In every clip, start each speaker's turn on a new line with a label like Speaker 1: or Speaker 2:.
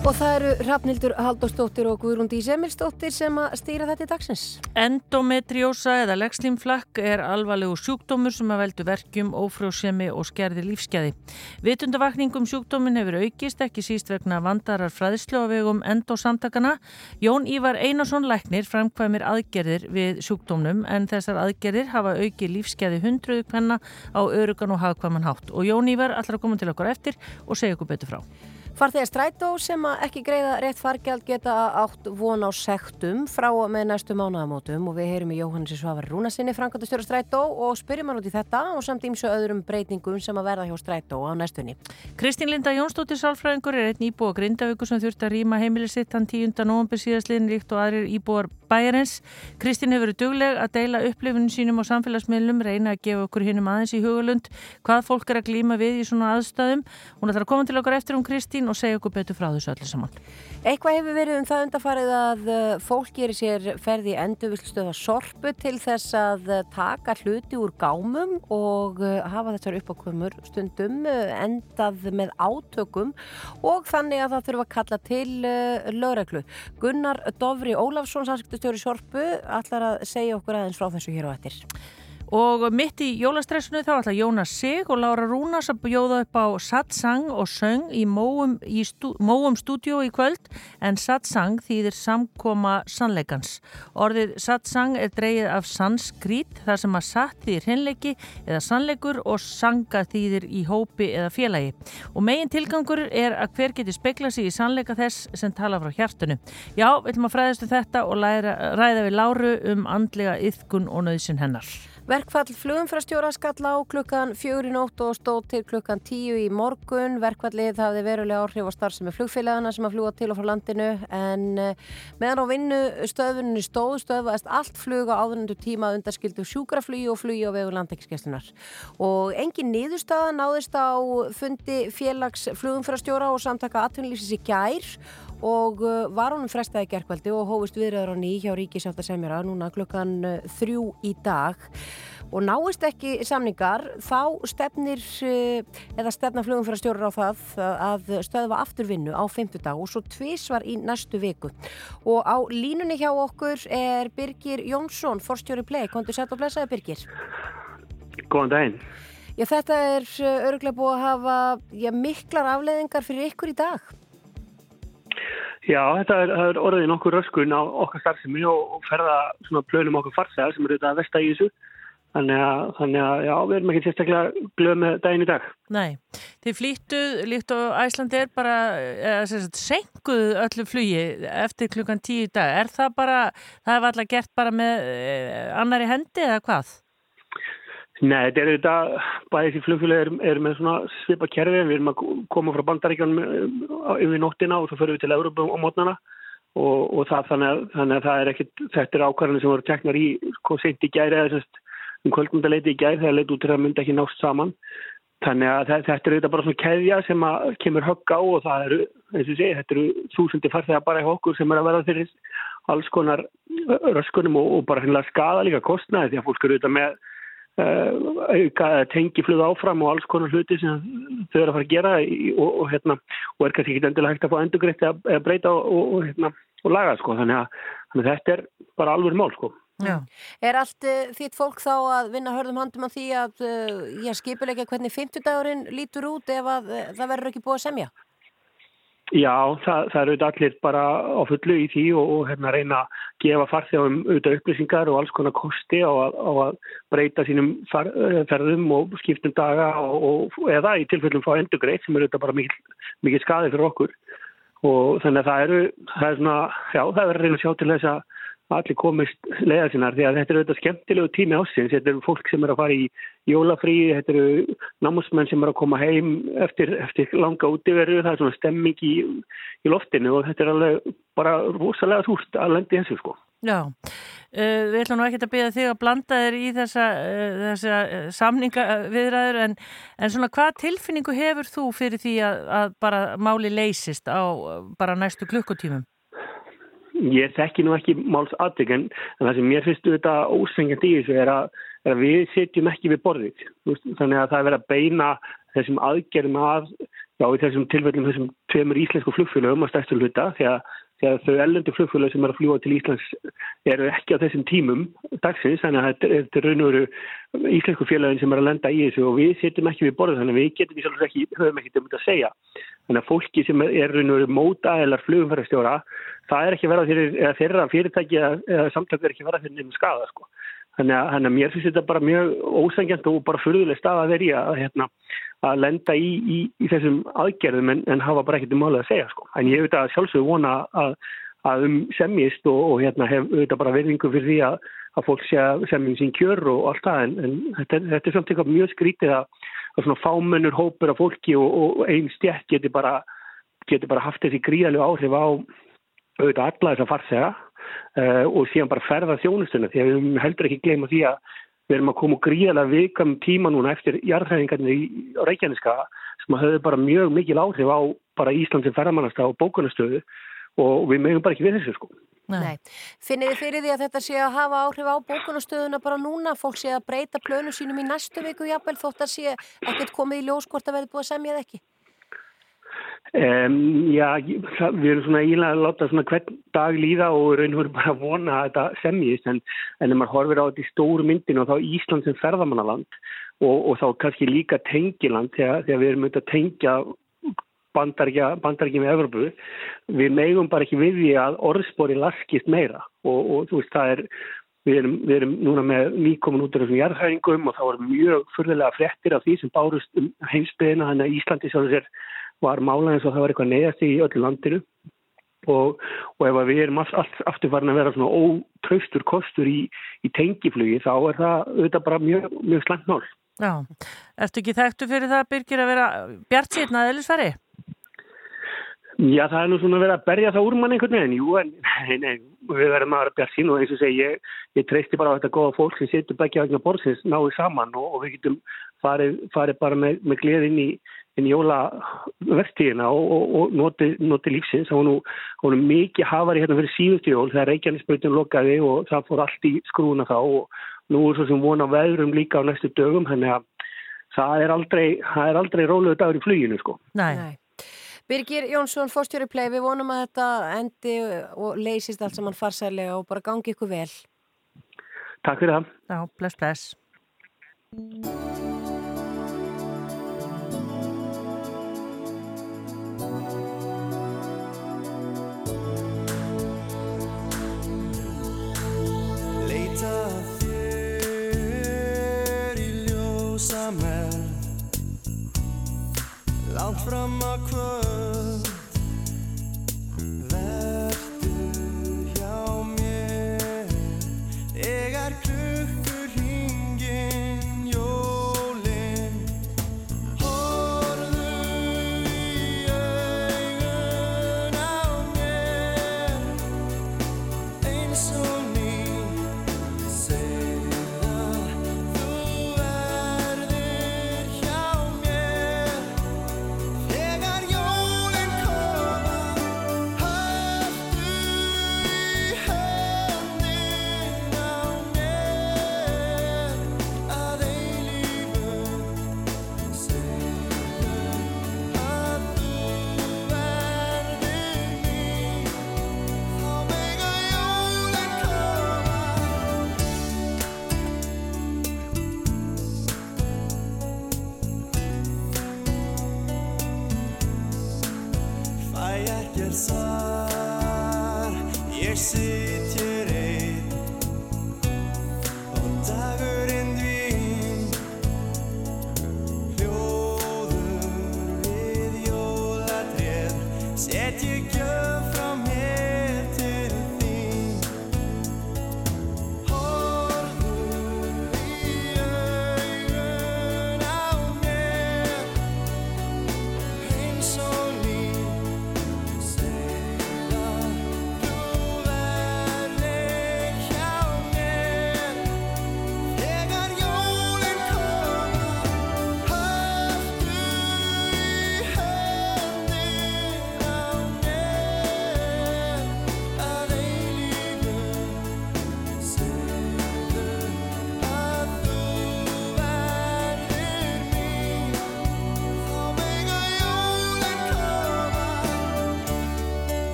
Speaker 1: Og það eru Rafnildur Haldóstóttir og Guðrún Dís Emilstóttir sem að stýra þetta í dagsins.
Speaker 2: Endometriósa eða legslímflakk er alvarlegu sjúkdómur sem að veldu verkjum, ófrjósemi og skerði lífsgæði. Vitundavakningum sjúkdómin hefur aukist ekki síst vegna vandarar fræðslu á vegum endosamtakana. Jón Ívar Einarsson Læknir framkvæmir aðgerðir við sjúkdómnum en þessar aðgerðir hafa auki lífsgæði hundruðu kvenna á örugan og hagkvæman hátt. Og Jón Ívar ætlar að koma til okkur eftir og segja okkur betur frá.
Speaker 1: Farþegar strætó sem ekki greiða rétt fargjald geta átt von á sektum frá með næstu mánaðamótum og við heyrum í Jóhannes Svavar Rúnasinni, Frankandastjóra strætó og spyrjum hann út í þetta og samt ímsu öðrum breytingum sem að verða hjá strætó á næstunni.
Speaker 2: Kristín Linda Jónsdóttir Sálfræðingur er einn íbúa Grindavíku sem þurft að rýma heimilisitt hann 10. november síðastliðin líkt og aðrir íbúar bæjarins. Kristín hefur verið dugleg að deila upplifunum sínum á samfélagsmiðlum, reyna að gefa okkur hinnum aðeins í hugalund hvað fólk er að glýma við í svona aðstæðum. Hún ætlar að koma til okkar eftir um Kristín og segja okkur betur frá þessu öllu saman.
Speaker 1: Eitthvað hefur verið um það undarfarið að uh, fólk gerir sér ferði enduvilstöða sorpu til þess að uh, taka hluti úr gámum og uh, hafa þessar uppákumur stundum endað með átökum og þannig að það þurfa að kalla til lögreglu. Gunnar Dovri Ólafsson, sannskrifstjóri sorpu, ætlar að segja okkur aðeins frá þessu hér á ettir.
Speaker 2: Og mitt í jólastressinu þá ætla Jónas Sig og Laura Rúnas að bjóða upp á satsang og söng í Móum, stú, Móum stúdjó í kvöld en satsang þýðir samkoma sannleikans. Orðið satsang er dreyið af sanskrít þar sem að satt þýðir hinleiki eða sannleikur og sanga þýðir í hópi eða félagi. Og megin tilgangur er að hver geti spekla sig í sannleika þess sem tala frá hjartunu. Já, við ætlum að fræðastu þetta og læra, ræða við Láru um andlega yfkun og nöðsin hennar.
Speaker 1: Verkfall flugumfrastjóra skall á klukkan fjögur í nótt og stóð til klukkan tíu í morgun. Verkfallið hafði verulega áhrif á starfsemi flugfélagana sem að fljúa til og frá landinu en eh, meðan á vinnu stöðunni stóð stöðvaðist allt flug á áðurnendu tíma undarskildu sjúkraflugi og flugi á vegu landekskeslunar. Og engin niðurstaða náðist á fundi félags flugumfrastjóra og samtaka atvinnlýfsins í gær og uh, var honum frestaði gerkveldi og hófist viðræður á ný hjá Ríkisáta semjara núna klukkan uh, þrjú í dag. Og náist ekki samningar þá stefnir uh, eða stefna flugum fyrir að stjóra á það að stöðva afturvinnu á fymtudag og svo tvísvar í næstu viku. Og á línunni hjá okkur er Birgir Jónsson, forstjóri play, kontur sett og blessaði Birgir.
Speaker 3: Góðan daginn.
Speaker 1: Já, þetta er öruglega búið að hafa já, miklar afleðingar fyrir ykkur í dag
Speaker 3: Já, þetta er, er orðið nokkur röskun á okkar starfsemi og, og ferða svona plönum okkur farsæðar sem eru þetta að vesta í þessu. Þannig að, þannig að já, við erum ekki sérstaklega glöð með daginn í dag.
Speaker 2: Nei, þið flýttuð líkt og Æslandi er bara, senkuð öllu flugi eftir klukkan tíu dag. Er það bara, það hefur alltaf gert bara með eh, annari hendi eða hvað?
Speaker 3: Nei, þetta er auðvitað, bæðið því flugfélagi er, er með svona svipa kerfi, við erum að koma frá bandaríkjónum eh, yfir nóttina og svo förum við til Európa á mótnana og, og það, þannig, að, þannig að það er ekkit, þetta er ákvarðanir sem voru teknar í, hvað seint í gæri eða semst um kvöldmundaleiti í gæri þegar leiti út til að mynda ekki nást saman. Þannig að þetta er auðvitað bara svona keðja sem kemur högg á og það eru, eins og sé, þetta eru þúsundi farþegar bara í okkur sem er að verða fyrir alls konar röskunum og, og bara skada líka kostnaði því að fólk eru auðvitað með Eh, auka tengifluð áfram og alls konar hluti sem þau eru að fara að gera og, og, hérna, og er kannski ekki endilega hægt að fá endurgreitt að breyta og, hérna, og laga sko. þannig, að, þannig að þetta er bara alveg mál sko.
Speaker 1: Já. Er allt uh, þitt fólk þá að vinna hörðum handum á því að uh, skipilegja hvernig 50 dagurinn lítur út ef að, það verður ekki búið að semja?
Speaker 3: Já, það, það eru allir bara á fullu í því og, og hérna reyna að gefa farþjóðum auðvitað upplýsingar og alls konar kosti á á að breyta sínum far, eh, ferðum og skiptum daga og, og eða í tilfellum fá endurgreit sem eru auðvitað bara mikið, mikið skadi fyrir okkur. Og þannig að það eru, það er svona, já það er að reyna að sjá til þess að allir komist leiða sinnar því að þetta eru auðvitað skemmtilegu tími ásins, þetta eru fólk sem eru að fara í jólafríi, þetta eru námsmenn sem eru að koma heim eftir, eftir langa útiveru, það er svona stemming í, í loftinu og þetta er alveg bara rosalega þúst að lendi þessu sko.
Speaker 2: Já, uh, við ætlum nú ekki að byrja þig að blanda þér í þessa, uh, þessa uh, samninga viðræður en, en svona hvað tilfinningu hefur þú fyrir því að, að bara máli leysist á bara næstu klukkutímum?
Speaker 3: Ég þekki nú ekki máls aðtök en það sem mér finnst þetta ósengjandi í þessu er að, er að við setjum ekki við borðið. Þannig að það er verið að beina þessum aðgerðum að, já í þessum tilfellum þessum tveimur íslensku flugfélögum að stæstu hluta því að, að þau ellendi flugfélög sem er að fljúa til Íslands eru ekki á þessum tímum dagsins þannig að þetta er raun og veru íslensku félögin sem er að lenda í þessu og við setjum ekki við borðið þannig að við getum í sjálfsveit ekki, höfum ekki um þetta að segja. Þannig að fólki sem er raun og veru mótaðilar flugumfærastjóra það er ekki verið eða þeirra fyrirtæki eða samtök er ekki verið fyrir nefnum skada sko. Þannig að, þannig að mér finnst þetta bara mjög ósengjant og bara fyrðuleg stað að vera í að, hérna, að lenda í, í, í þessum aðgerðum en, en hafa bara ekkert um málið að segja sko. En ég auðvitað sjálfsögur vona að, að um semjist og, og hérna, hef auðvitað bara verðingu fyrir því að, að fólk sé að semjum sín kjör og allt það en, en þetta, þetta er samt eitthvað mjög skrítið að svona fámennur hópur af fólki og, og einn stjætt getur bara, getur bara haft þessi gríðalegu áhrif á auðvitað alla þess að farsega uh, og síðan bara ferða þjónustuna því að við heldur ekki gleyma því að við erum að koma gríðalega vikam tíma núna eftir jarðhæðingarnir í Reykjaneska sem að höfðu bara mjög mikil áhrif á bara Íslandsin ferðamannasta og bókunastöðu og við meðum bara ekki við þessu sko.
Speaker 1: Nei. Finnir þið fyrir því að þetta sé að hafa áhrif á bókunastöðuna bara núna? Fólk sé að breyta plönu sínum í næstu viku jafnvel þótt að sé ekkert komið í ljós hvort að verði búið að semja eða ekki?
Speaker 3: Um, já, við erum svona ílega að láta svona hvern dag líða og raun og veru bara að vona að þetta semjist en, en ef maður horfir á þetta í stóru myndinu og þá Ísland sem ferðamannaland og, og þá kannski líka tengiland þegar, þegar við erum auðvitað að tengja bandarækjum í Evropu, við megum bara ekki við því að orðspori laskist meira og, og þú veist það er Við erum, við erum núna með nýkomin út af þessum jarðhæringum og þá er mjög fyrðulega frettir af því sem bárust um heimsbyðina þannig að Íslandi sjálfur sér var málað eins og það var eitthvað neyðast í öllu landinu og, og ef við erum allt, allt aftur farin að vera svona ótraustur kostur í, í tengiflugi þá er það auðvitað bara mjög, mjög slangt mál.
Speaker 2: Já, ertu ekki þekktu fyrir það Birgir að vera bjart síðan að eðlisfæri?
Speaker 3: Já, það er nú svona verið að berja það úr mann einhvern veginn, jú, en nei, nei, við verðum að vera bjart sín og eins og segi, ég, ég treysti bara á þetta góða fólk sem setur begja vegna borðsins náðu saman og, og við getum farið, farið bara með, með gleð inn í, inn í jólavertíðina og, og, og noti, noti lífsins. Það var nú, nú mikið hafari hérna fyrir síðustu jól þegar Reykjanesbreytin lokaði og það fór allt í skrúna þá og nú er svo sem vona veðrum líka á næstu dögum, þannig að það er aldrei, aldrei róluðu dagur í fluginu, sko.
Speaker 2: Nei. Nei.
Speaker 1: Birgir Jónsson, fórstjóri plei, við vonum að þetta endi og leysist allt saman farsælega og bara gangi ykkur vel.
Speaker 3: Takk fyrir það.
Speaker 2: Já, bless, bless.
Speaker 4: Langt fram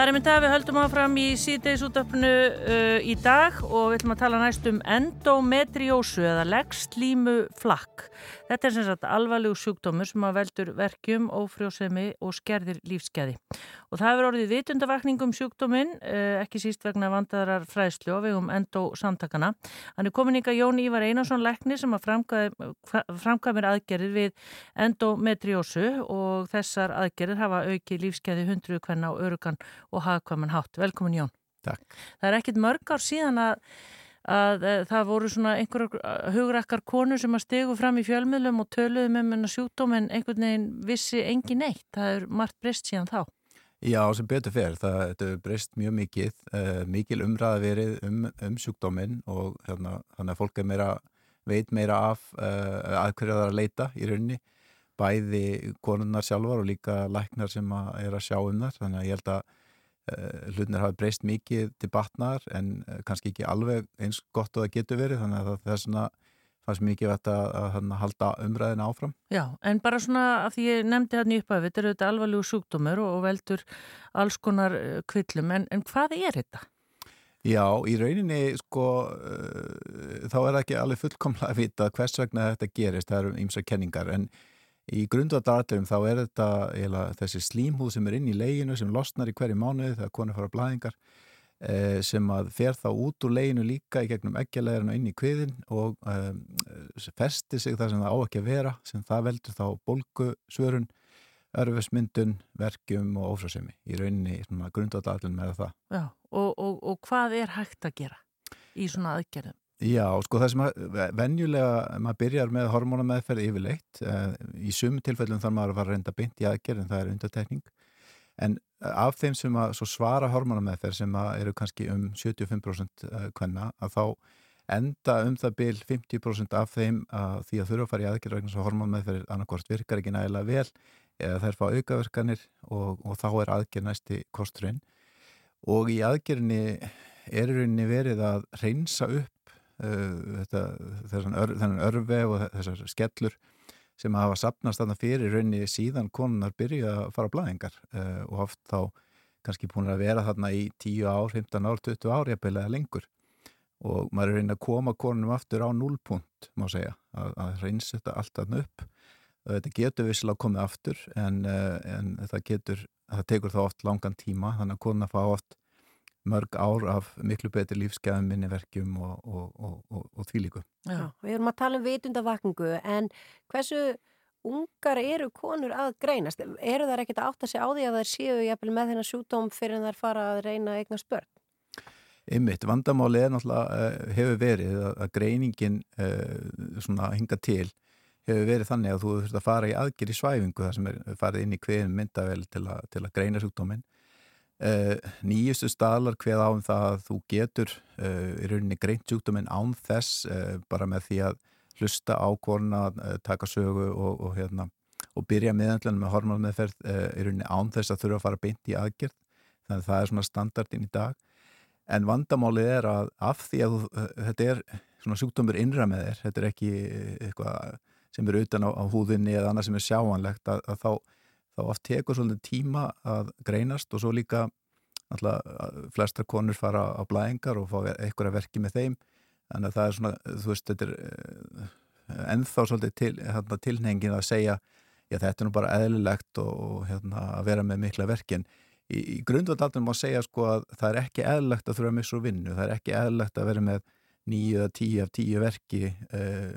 Speaker 2: Það er myndið að við höldum áfram í síðdeis útöfnu uh, í dag og við ætlum að tala næst um endometriósu eða leggslímu flakk. Þetta er sem sagt alvarlegu sjúkdómur sem að veldur verkjum, ófrjósemi og skerðir lífskeiði. Og það hefur orðið vitundavakning um sjúkdóminn, uh, ekki síst vegna vandarar fræðslu og vegum endosamtakana. Hann er komin ykkar Jón Ívar Einarsson Lækni sem að framkvæmir aðgerðir við endometriósu og þessar aðgerðir hafa aukið lífskeiði hundru hvenna og örugan og hagkvæman hátt. Velkomin Jón.
Speaker 5: Takk.
Speaker 2: Það er ekkit mörg ár síðan að, að, að það voru svona einhverjar hugrakkar konur sem að stegu fram í fjölmiðlum og töluðu með menna sjúkdóm en einhvern veginn vissi engin neitt. Það er margt breyst síðan þá.
Speaker 5: Já, sem betur fer. Það hefur breyst mjög mikið, uh, mikil umræða verið um, um sjúkdóminn og hérna, þannig að fólk er meira, veit meira af uh, að hverja það er að leita í rauninni. Bæði konunnar sjálfar og líka læknar sem að er að sjá um þar. Þannig að ég held að hlutnir hafi breyst mikið til batnar en kannski ekki alveg eins gott og það getur verið. Þannig að það er svona fannst mikið vett að, að, halda umræðina áfram.
Speaker 2: Já, en bara svona að því ég nefndi hann upp af þetta eru þetta alvarlegu sjúkdómur og, og veldur alls konar kvillum, en, en hvað er þetta?
Speaker 5: Já, í rauninni sko uh, þá er ekki alveg fullkomlega að vita hvers vegna þetta gerist, það eru ýmsa kenningar en í grundvöldarallum þá er þetta eða, þessi slímhúð sem er inn í leginu sem losnar í hverju mánuði þegar konur fara blæðingar eh, sem að fer þá út úr leginu líka í gegnum eggjaleginu inn í kviðin og um, festir sig þar sem það á ekki að vera sem það veldur þá bólgusvörun örfusmyndun, verkjum og ófrásemi í rauninni grundvöldarallum með það.
Speaker 2: Já, og, og, og hvað er hægt að gera í svona aðgerðum?
Speaker 5: Já, sko það sem að venjulega maður byrjar með hormónameðferð yfirleitt í sumu tilfellum þarf maður að fara að reynda bynd í aðgerð en það er undartekning en af þeim sem að svara hormónameðferð sem eru kannski um 75% hvenna að þá enda um það byl 50% af þeim að því að þurfa að fara í aðgerð vegna svo hormónameðferð annarkort virkar ekki nægilega vel eða þær fá aukaverkanir og, og þá er aðgerð næsti kosturinn. Og í aðgerðinni er rauninni verið að reynsa upp þetta, ör, þennan örfi og þessar skellur sem hafa sapnast þarna fyrir raunni síðan konunar byrja að fara blæðingar uh, og oft þá kannski búin að vera þarna í 10 ár, 15 ár, 20 ár jafnveglega lengur. Og maður er reyna að koma konunum aftur á núlpunkt má segja, að, að reynsa þetta allt þarna upp. Þetta getur vissilega koma aftur en, uh, en það getur, það tekur þá oft langan tíma þannig að konuna fá oft mörg ár af miklu betri lífsgæðum minniverkjum og, og, og, og þvílíku.
Speaker 1: Já, við erum að tala um vitundavakningu en hversu ungar eru konur að greinast? Eru þær ekkert að átta sig á því að þær séu jafnvel með þennan sjútóm fyrir en þær fara að reyna eigna spörn?
Speaker 5: Einmitt, vandamáli er náttúrulega uh, hefur verið að, greiningin uh, svona hinga til hefur verið þannig að þú þurft að fara í aðgjör í svæfingu þar sem er farið inn í hverjum myndavel til, a, til að greina sjúkdóminn nýjustu staðlar hveð á um það að þú getur uh, í rauninni greint sjúkdóminn án þess uh, bara með því að hlusta á korna, taka sögu og, og, hérna, og byrja meðanlega með hormonmeðferð í rauninni án þess að þurfa að fara beint í aðgerð. Þannig að það er svona standardin í dag. En vandamálið er að af því að þú, þetta er svona sjúkdómur innra með þér, þetta er ekki eitthvað sem er utan á, á húðinni eða annað sem er sjáanlegt að, að þá þá oft tekur svolítið tíma að greinast og svo líka alltaf flestar konur fara á blæðingar og fá að verki með þeim. Þannig að það er svona, þú veist, þetta er ennþá svolítið til, hérna, tilnengin að segja já þetta er nú bara eðlilegt og hérna, að vera með mikla verkin í, í grundvöldatum má segja sko að það er ekki eðlilegt að þurfa missa úr vinnu, það er ekki eðlilegt að vera með nýju eða tíu af tíu verki uh,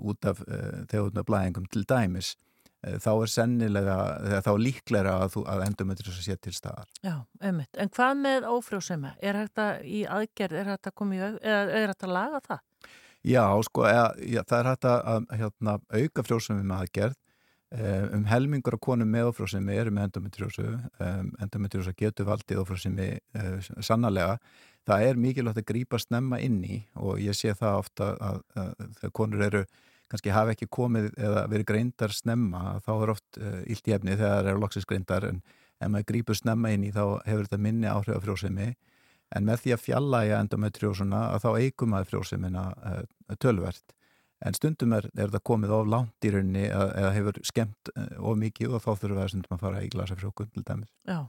Speaker 5: út af uh, þegar blæðingum til dæmis þá er sennilega, þá er líklega að, að endometriósa sé til staðar.
Speaker 2: Já, ummitt. En hvað með ófrjósema? Er þetta í aðgerð, er þetta komið, eða er þetta að laga það?
Speaker 5: Já, sko, eða, já, það er hægt að hérna, auka frjósemi með aðgerð. Um helmingur af konum með ófrjósemi eru með endometriósu. Um, endometriósa getur valdið ófrjósemi uh, sannarlega. Það er mikilvægt að grípa snemma inn í og ég sé það ofta að, að, að konur eru kannski hafa ekki komið eða verið greindar snemma þá er oft uh, illt í efni þegar það eru loksist greindar en ef maður grýpur snemma inn í þá hefur þetta minni áhrif af frjósemi. En með því að fjallæga endometriósuna að þá eigum maður frjósemina uh, tölvert en stundum er, er þetta komið of langt í rauninni eða, hefur skemmt eh, of mikið og þá þurfum við stundum að fara í glasafrjókun til dæmis.
Speaker 2: Já,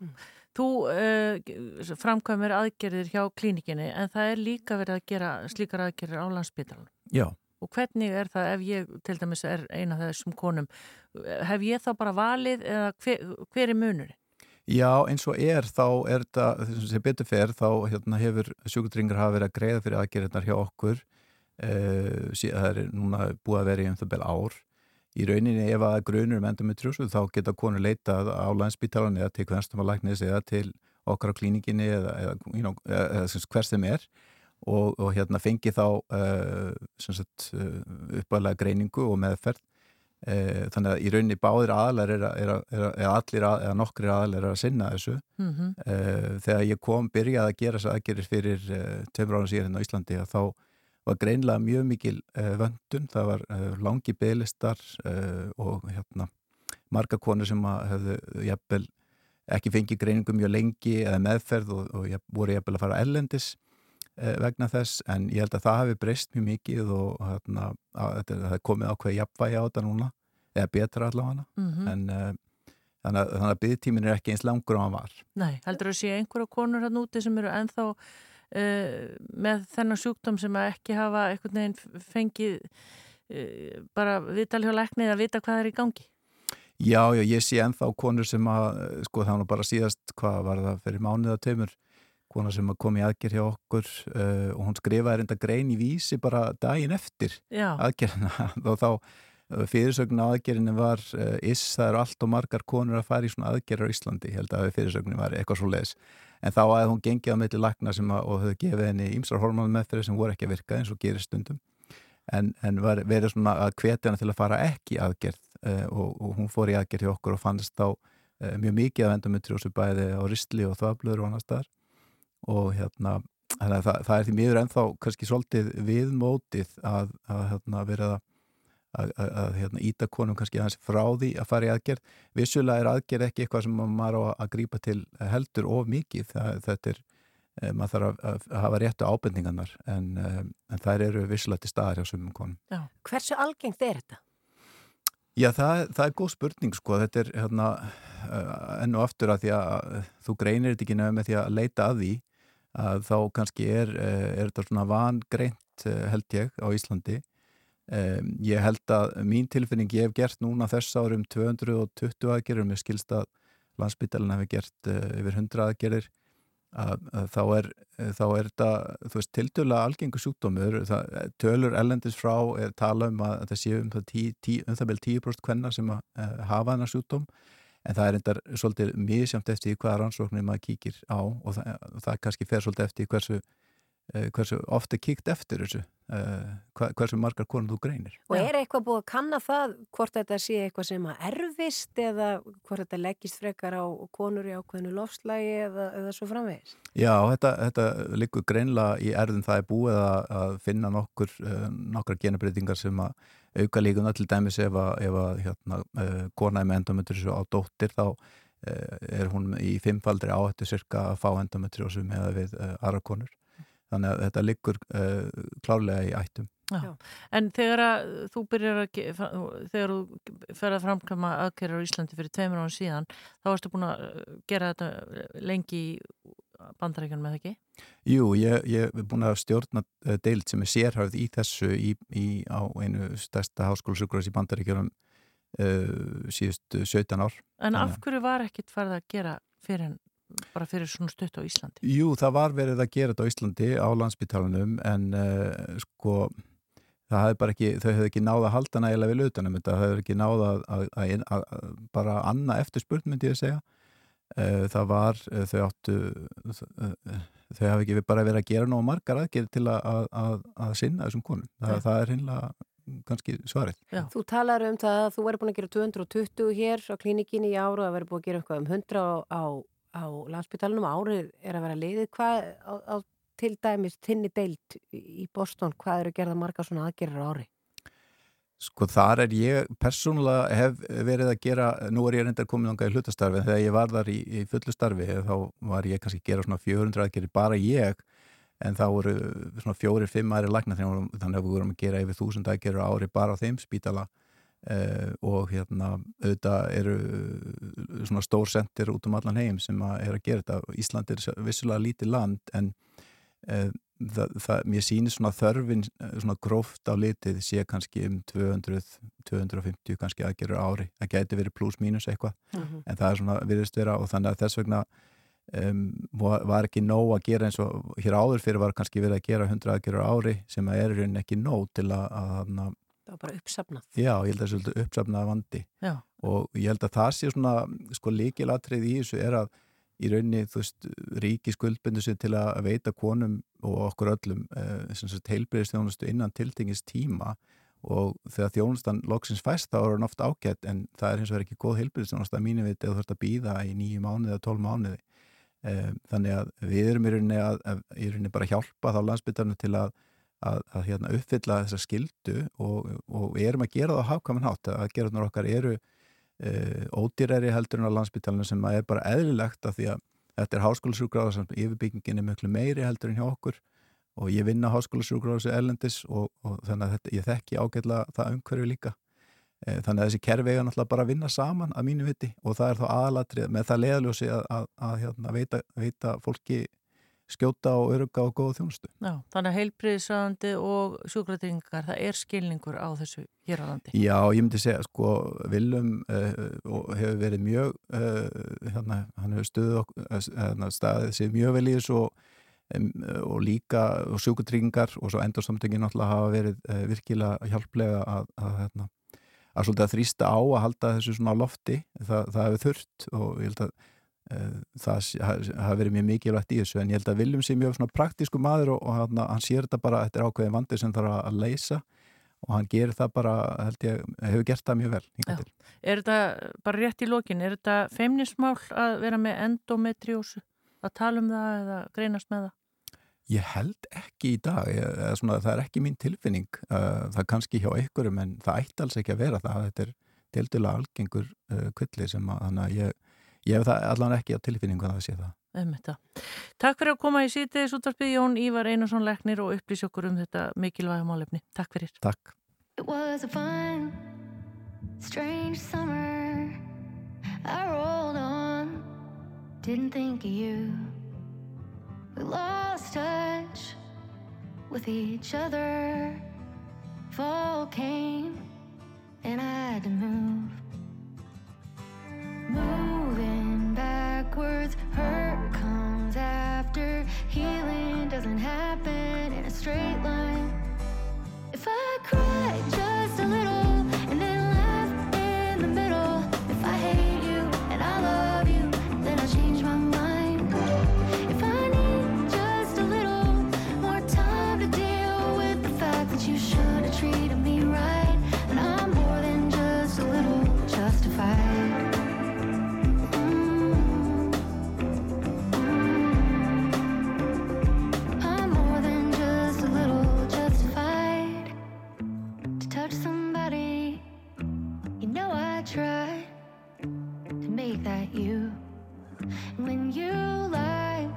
Speaker 2: þú uh, framkvæmir aðgerðir hjá klínikinni en það er líka verið að gera slíkar aðgerðir á landsbytalan.
Speaker 5: Já,
Speaker 2: Og hvernig er það ef ég til dæmis er eina þessum konum, hef ég þá bara valið eða hver, hver er munurinn?
Speaker 5: Já, eins og er þá er þetta, þessum sem betur fer þá hérna, hefur sjúkutringar hafa verið að greiða fyrir aðgerðirnar hjá okkur uh, það er núna búið að vera í um það bel ár í rauninni ef að grunur um endometriósu þá geta konur leitað á landsbítalan eða til hverstamalagnis eða til okkar á klíninginni eða, eða, eða, eða hvers þeim er og, og hérna fengi þá sagt, uh, uppalega greiningu og meðferð. Uh, þannig að í rauninni báðir aðlar er að, er að, er að, eða allir eða nokkri aðlar er að sinna þessu.
Speaker 2: Mm -hmm.
Speaker 5: þegar ég kom byrjaði að gera þess aðgerir fyrir tveimur ára síðan á Íslandi þá var greinlega mjög mikil vöndun, það var langi bygglistar og hérna marga konur sem hefðu jafnvel ekki fengið greiningu mjög lengi eða meðferð og, og voru jafnvel að fara ellendis vegna þess en ég held að það hafi breyst mjög mikið og hérna, að, að, það er komið ákveð jafnvægi á þetta núna eða betra allavega
Speaker 2: Mm
Speaker 5: en uh, þannig að, þannig að byggtímin er ekki eins langur á hann var
Speaker 2: Nei, heldur að sé einhverja konur hann úti sem eru ennþá uh, með þennan sjúkdóm sem að ekki hafa einhvern veginn fengið uh, bara læknið að vita hvað er í gangi?
Speaker 5: Já, já, ég sé ennþá konur sem að, eh, sko það var bara síðast, hvað var það fyrir mánuð að konur sem kom í aðgerð hjá okkur uh, og hún skrifaði reynda grein í vísi bara daginn eftir
Speaker 2: Já,
Speaker 5: aðgerðina. Og þá uh, fyrirsögn á aðgerðinu var uh, is, það eru allt og margar konur að fara í svona aðgerðar á Íslandi, held að fyrirsögnin var eitthvað svo leiðis, en þá að hún gengið á milli lagna sem að, og höfðu gefið henni ímsar hormónum meðferði sem voru ekki að virka eins og gerir stundum. En, en var, verið svona að hvetja hana til að fara ekki í aðgerð uh, og, og hún fór í aðgerð hjá okkur og fannst þá uh, mjög mikið af endometriósu bæði á ristli og þvablöður og annars staðar og hérna það, það er því miður ennþá kannski svolítið viðmótið að, að hérna, vera að, að, að, hérna, íta konum kannski aðeins frá því að fara í aðgerð. Vissulega er aðgerð ekki eitthvað sem maður á að grípa til heldur of mikið. Það, þetta er, eh, maður þarf að, hafa réttu ábendingarnar. En, eh, en þær eru vissulega til staðar hjá sumum konum.
Speaker 1: Hversu algengt er þetta?
Speaker 5: Já, það, það er góð spurning sko, þetta er hérna uh, enn og aftur að því að þú greinir þetta ekki nefn með því að leita að því að þá kannski er, uh, er þetta svona vangreint uh, held ég á Íslandi. Um, ég held að mín tilfinning ég hef gert núna þess árum 220 aðgerður með skilst að landsbyttalinn hefur gert uh, yfir 100 aðgerðir að, að þá er þá er þetta, þú veist, tildulega algengu sjúkdómur, það, tölur ellendis frá er tala um að þetta séu um það, tí, tí, um það vel 10% kvenna sem að uh, hafa þennar sjúkdóm en það er endar svolítið mísjönd eftir því hvaða rannsóknir maður kíkir á og það, og það kannski fer svolítið eftir hversu, uh, hversu ofta kíkt eftir þessu hva, hversu margar konur þú greinir
Speaker 1: Og er eitthvað búið að kanna það hvort þetta sé eitthvað sem að erfist eða hvort þetta leggist frekar á konur í ákveðinu lofslægi eða, eða svo framvegis?
Speaker 5: Já, þetta, þetta liggur greinlega í erðum það er búið að, að finna nokkur, uh, nokkrar genabreitingar sem að auka líkuna til dæmis ef að, ef að hérna, uh, kona er með endometriósu á dóttir þá uh, er hún í fimmfaldri áhættu cirka að fá endometriósu með við uh, aðra konur. Þannig að þetta liggur klárlega í ættum.
Speaker 2: Já. En þegar að þú byrjar að, þegar þú fer að framkama aðgerðar á Íslandi fyrir tveimur án síðan, þá varstu búin að gera þetta lengi í bandaríkjanum með ekki?
Speaker 5: Jú, ég, ég er búin að stjórna uh, deild sem er sérhæfð í þessu í, í, á einu stærsta háskólasugurars í bandaríkjörnum uh, síðustu 17 ár.
Speaker 2: En af hverju var ekkit farið að gera fyrir, bara fyrir svona stutt á Íslandi?
Speaker 5: Jú, það var verið að gera þetta á Íslandi á landsbytalanum en uh, sko það hefði bara ekki, þau hefði ekki náða að halda nægilega við lautanum þetta, þau hefði ekki náða að, að, að, að, bara anna eftir spurn myndi ég að segja uh, það var, uh, þau áttu þau hafi ekki bara verið að gera nóg margar aðgerð til að, að, að, að sinna þessum konum, það,
Speaker 2: Nei.
Speaker 5: það er hinnlega kannski svarið.
Speaker 1: Þú talar um það að þú verður búin að gera 220 hér á klínikinni í áru og það verður búin að gera eitthvað um 100 á, á, á landsbytalanum árið er að vera liðið hvað á, á til dæmis tinni deilt í Boston, hvað eru gerða marga svona aðgerðar á ári?
Speaker 5: Sko þar er ég persónulega hef verið að gera, nú er ég reyndar komin ánga í hlutastarfi þegar ég var þar í, í fullu starfi þá var ég kannski að gera svona 400 aðgerðir bara ég en það voru svona fjóri, fimm aðri lagnar þannig að við vorum að gera yfir þúsund aðgerur á ári bara á þeim spítala uh, og hérna auðvitað eru svona stór sendir út um allan heim sem að er að gera þetta. Ísland er vissulega lítið land en uh, það, það, mér sýnir svona þörfin svona gróft á litið sé kannski um 200, 250 kannski aðgerur ári, það gæti verið pluss mínus eitthvað, en það er svona virðist vera og þannig að þess vegna um, var ekki nóg að gera eins og hér áður fyrir var kannski verið að gera 100 aðgerur ári sem að er í rauninni ekki nóg til að, að, að
Speaker 1: Það var bara uppsafnað.
Speaker 5: já, ég held að það er svolítið uppsafnað vandi.
Speaker 2: Já,
Speaker 5: og ég held að það sé svona sko líkilatrið í þessu er að í rauninni, þú veist, ríki skuldbindu sig til að veita konum og okkur öllum uh, heilbreyðistjónustu innan tiltingis tíma og þegar þjónustan loksins fæst þá er hann oft ágætt en það er hins vegar ekki góð heilbreyðistjónusta mínu veit eða þú þurft að býða í nýju mánuði eða tólf mánuði. Um, þannig að við erum í rauninni, að, að, í rauninni bara að hjálpa þá landsbytarnu til að, að, að hérna, uppfylla þessa skildu og, og við erum að gera það á hafkaman hátt að gerðunar okkar eru uh, ódýrari heldur en á landsbytarnu sem er bara eðlilegt að því að þetta er háskólasjúkráða sem yfirbyggingin er miklu meiri heldur en hjá okkur og ég vinna háskólasjúkráðs erlendis og, og þannig að þetta, ég þekki ágætlega það umhverju líka. E, þannig að þessi kerfi eiga náttúrulega bara að vinna saman að mínu viti og það er þá aðalatrið með það leðaljósi að, að, að hérna, veita, veita fólki skjóta og öruga og góða þjónustu
Speaker 2: já, þannig að heilbriðisandi og sjúkratryggingar, það er skilningur á þessu hér á landi.
Speaker 5: Já, ég myndi segja, sko, Willum uh, hefur verið mjög uh, hérna, hann hefur stuðið okkur hérna, staðið sér mjög vel í þessu og, um, og líka og sjúkutryggingar og svo endursamtöngin náttúrulega hafa verið uh, virkilega hjálplega að, að, hérna, að að þrýsta á að halda þessu svona á lofti, það, það hefur þurft og ég held að það hafi verið mjög mikilvægt í þessu en ég held að Viljum sé mjög svona praktísku maður og, og hann, hann sér þetta bara eftir ákveðin vandi sem þarf að leysa og hann gerir það bara, held ég, hefur gert það mjög vel.
Speaker 2: Er þetta bara rétt í lokin, er þetta feimnismál að vera með endometriósu að tala um það eða greinast með það?
Speaker 5: Ég held ekki í dag ég, svona, það er ekki mín tilfinning uh, það er kannski hjá einhverjum en það ætti alls ekki að vera það, þetta er tildulega algengur uh, kvilli sem að, þannig að ég Ég hef það allan ekki á tilfinningu að það sé það.
Speaker 2: Um þetta. Takk fyrir að koma í sítiðis útvarpið Jón Ívar Einarsson Leknir og upplýs okkur um þetta mikilvæga málefni. Takk fyrir.
Speaker 5: Takk.
Speaker 6: It was a fun, strange summer. I rolled on, didn't think of you. We lost touch with each other. Fall came, and I had to move. Moving backwards, hurt comes after. Healing doesn't happen in a straight line. If I cry make that you. When you lied,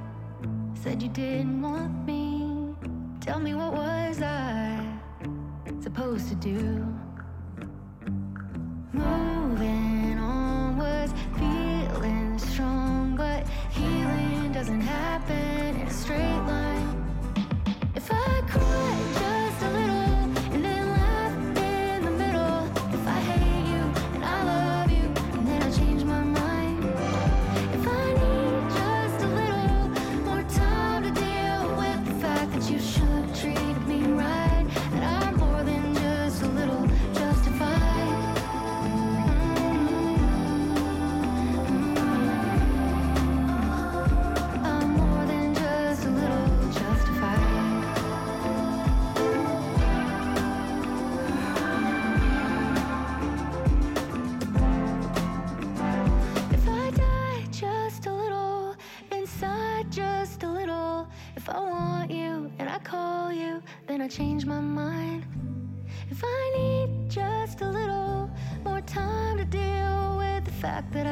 Speaker 6: said you didn't want me. Tell me what was I supposed to do?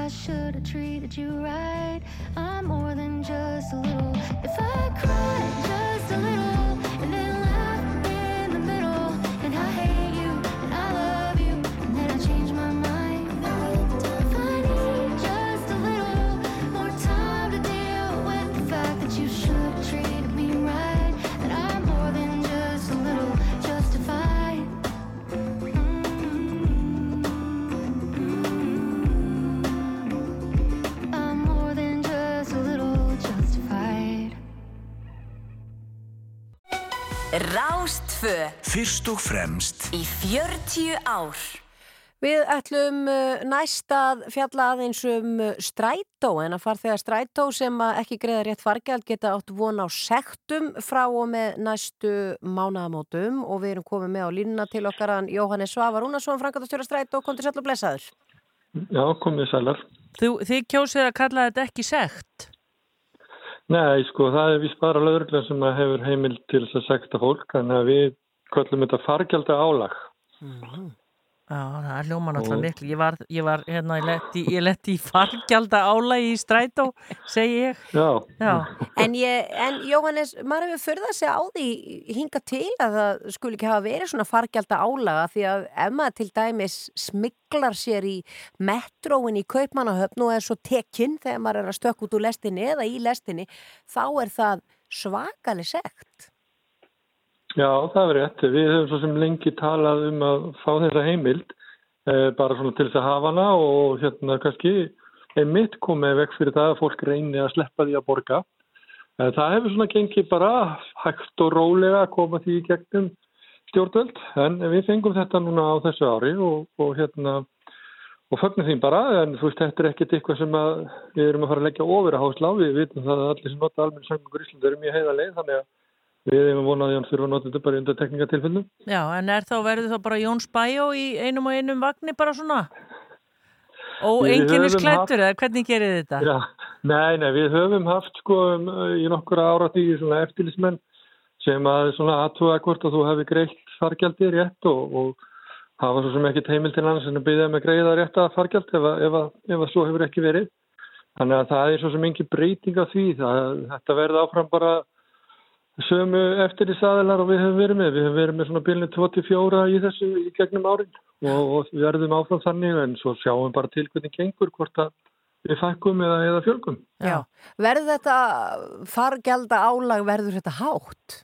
Speaker 6: Should have treated you right. I'm more than just a little. If I cried
Speaker 7: Fyrst og fremst
Speaker 8: í 40 ár.
Speaker 1: Við ætlum uh, næst að fjalla aðeins um uh, strætó en að farþegar strætó sem að ekki greiða rétt fargjald geta átt von á sektum frá og með næstu mánaðamótum og við erum komið með á línuna til okkar hann Jóhannes Svavar Rúnarsson, frangatastjóra strætó, kom til sæll og blessaður.
Speaker 9: Já, komið sælar.
Speaker 2: Þú, þið kjósið að kalla þetta ekki sekt.
Speaker 9: Nei, sko, það er vist bara lögurlega sem að hefur heimil til þess að sekta fólk, að við kallum þetta fargjalda álag.
Speaker 2: Já, það er hljóma náttúrulega
Speaker 9: Og-
Speaker 2: miklu. Ég var, ég var hérna, ég letti, ég letti í fargjalda álægi í strætó, segi ég.
Speaker 9: Já,
Speaker 2: Já,
Speaker 1: En, ég, en Jóhannes, maður hefur förðað sig á því hinga til að það skuli ekki hafa verið svona fargjalda álaga því að ef maður til dæmis smiklar sér í metróin í Kaupmannahöfn og er svo tekinn þegar maður er að stökk út úr lestinni eða í lestinni, þá er það svakalig sekt.
Speaker 9: Já, það er rétt. Við höfum svo sem lengi talað um að fá þessa heimild, eh, bara svona til þess að hafa hana og hérna kannski einmitt komið vekk fyrir það að fólk reyni að sleppa því að borga. Eh, Það hefur svona gengið bara hægt og rólega að koma því í gegnum stjórnvöld, en við fengum þetta núna á þessu ári og, og hérna og fögnum því bara, en þú veist, þetta er ekkert eitthvað sem við erum að fara að leggja ofur að hásla á, við vitum það að allir sem nota almenn samgöngur Ísland eru mjög heiðarlega, þannig að við erum vonaði að hann þurfa að nota þetta bara í undir tekningatilfellum.
Speaker 2: já, en er þá verður þá bara Jóns Bæjó í einum og einum vagni bara svona? Og
Speaker 9: Við
Speaker 2: enginnis
Speaker 9: höfum
Speaker 2: klættur, eða hvernig gerir þetta?
Speaker 9: Já, nei, nei, við höfum haft sko um, í nokkura svona eftirlismenn sem að svona aðtúa hvort að þú hefði greitt fargjaldi rétt og, og hafa svo sem ekki heimil til annars en að byggja með greiða rétt að fargjald ef, að- ef, að- ef að svo hefur ekki verið. Þannig að það er svo sem engin breyting af því. Það, þetta verði áfram bara sömu eftirlisaðilar og við höfum verið með. Við höfum verið með svona bílni 24 í þessu í gegnum árin og, og við verðum áfram þannig en svo sjáum bara til hvernig gengur hvort að við fækkum eða, eða fjölgum.
Speaker 1: Já. Verður þetta fargjalda álag, verður þetta hátt?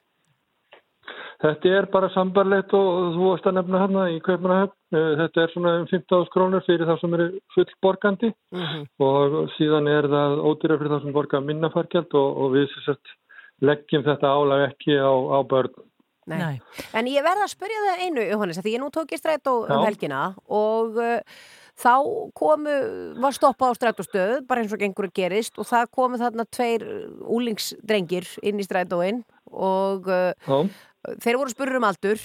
Speaker 9: Þetta er bara sambarlegt og þú varst að nefna hana í Kaupmannahöfn. Eh, Þetta er svona um 15.000 krónur fyrir þá sem eru fullborgandi
Speaker 1: Mm
Speaker 9: og síðan er það ódýra fyrir þá sem borga minna fargjald og, og við sem sagt, leggjum þetta álag ekki á, á börn.
Speaker 1: Nei.
Speaker 2: Nei.
Speaker 1: En ég verða að spyrja það einu, Jóhannes, af því ég nú tók í strætó um helgina og uh, þá komu, var stoppað á strætóstöð, bara eins og gengur að gerist og það komu þarna tveir úlingsdrengir inn í strætóin og uh, þeir voru spurður um aldur.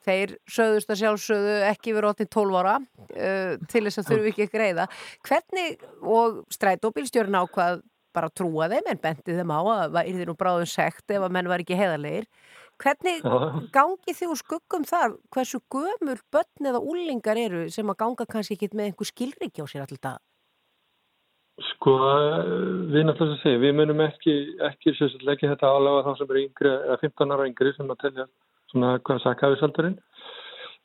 Speaker 1: Þeir sögðust að sjálfsögðu ekki verið 8-12 ára uh, til þess að þurfi ekki að greiða. Hvernig, og strætóbílstjórn ákvað bara trúa þeim en benti þeim á að það yrði nú bráðum sekt ef að menn var ekki heiðarlegir. Hvernig gangi þið úr skuggum þar hversu gömul börn eða úlingar eru sem að ganga kannski ekki með einhver skilriki á sér alltaf
Speaker 9: Sko, við náttúrulega að segja, við munum ekki, ekki sem sagt, leggja þetta álega þá sem eru yngri, eða 15 ára yngri sem að telja svona hvað sakafisaldurinn.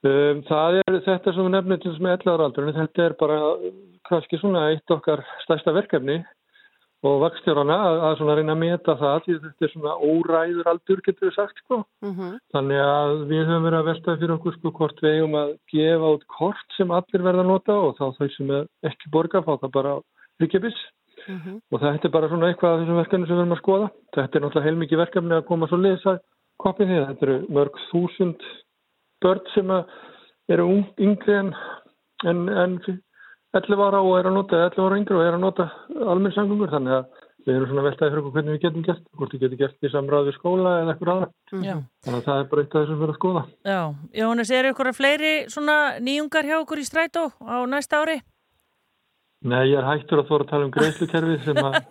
Speaker 9: Um, það er þetta sem við nefnum til þessum 11 ára aldurinn, þetta er bara kannski svona eitt okkar stærsta verkefni og vakstjórana að, að svona reyna að meta það því þetta er svona óræður aldur getur við sagt sko.
Speaker 1: mm -hmm.
Speaker 9: Þannig að við höfum verið að veltaði fyrir okkur sko hvort við eigum að gefa út kort sem allir verða að nota og þá þau sem er ekki borga fá það bara ríkjabis og þetta er bara svona eitthvað af þessum verkefni sem við erum að skoða. Þetta er náttúrulega heilmikið verkefni að koma svo liðs að kopið því. Þetta eru mörg þúsund börn sem eru ung, yngri en, en, en 11 ára og er að nota, 11 ára yngri og er að nota almennsangöngur. Þannig að við erum svona að veltaði fyrir okkur hvernig við getum gert, hvort við getum gert í samráð við skóla eða eitthvað aðra.
Speaker 2: Já.
Speaker 9: Þannig að það er bara eitt af þessum erum að skoða.
Speaker 2: Já, Jóhannes, eru ykkur fleiri svona nýjungar hjá okkur í strætó á næsta ári?
Speaker 9: Nei, ég er hættur að þóra að tala um greiðslukerfið sem að...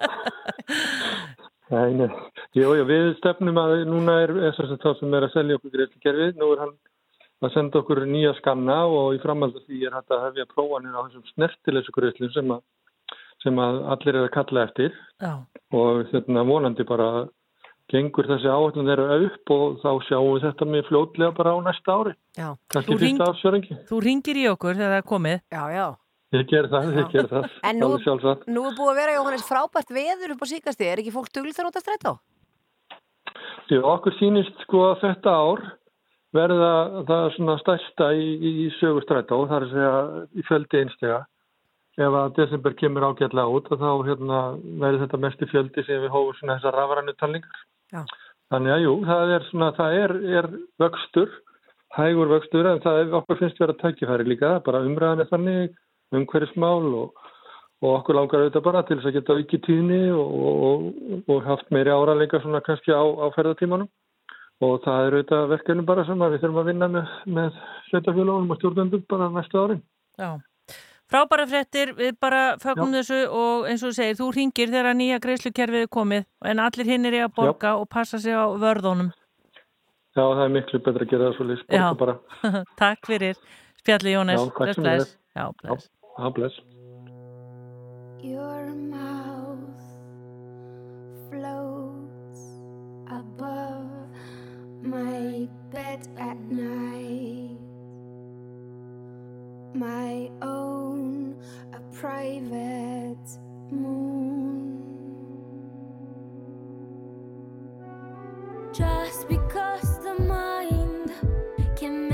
Speaker 9: Nei, nei. Jú, jú, við stefnum að núna er þá sem er að selja okkur greiðslukerfið. Nú er hann að senda okkur nýja skanna og í framhald af því er hægt að hefja prófanir á þessum snertileysu greiðslum sem, að- sem að allir er að kalla eftir
Speaker 2: Já.
Speaker 9: og hérna vonandi bara gengur þessi áallin þeirra upp og þá sjáum við þetta með fljótlega bara á næsta ári.
Speaker 1: Já.
Speaker 9: Kannski fyrsta ársjöringi.
Speaker 2: Þú ringir í okkur þegar það er komið.
Speaker 1: Já, já.
Speaker 9: Ég ger það, ég ger það.
Speaker 1: En nú-. Nú er búið að vera Jóhannes frábært veður upp á síkasti, er ekki fólk duglið þar út að strætó?
Speaker 9: Jú, okkur sýnist sko að þetta ár verða það svona stærsta í, í sögustrætó, það er að segja í fjöldi einstega. Ef að desember kemur ágætlega út þá hérna, verður þetta mesti fjöldi sem við hófum svona þessar rafrænu talningar.
Speaker 1: Já.
Speaker 9: Þannig að jú, það er svona, það er, er vöxtur, hægur vöxtur en það er, okkur finnst vera tækifæri líka, bara umræðan er þannig, umhverfismál og, og okkur langar auðvitað bara til þess að geta ekki tíðni og, og, og haft meiri áraðleika svona kannski á, á ferðartímanum og það er auðvitað verkefni bara sem við þurfum að vinna með, með sveitafélagunum og stjórnendum bara næstu árin.
Speaker 2: Já. Frábæra fréttir, við bara fögnum þessu og eins og þú segir, þú ringir þegar nýja greiðslukerfið er komið en allir hinn er í að borga og passa sig á vörðunum.
Speaker 9: Já, það er miklu betra að gera það svo lýst,
Speaker 2: Já.
Speaker 9: bara.
Speaker 2: Takk fyrir spjalli Jónes.
Speaker 9: Já,
Speaker 2: Bless,
Speaker 9: sem
Speaker 2: bless. Já, bless.
Speaker 9: Já, bless.
Speaker 10: Your mouth floats above my bed at night. My own, a private moon. Just because the mind can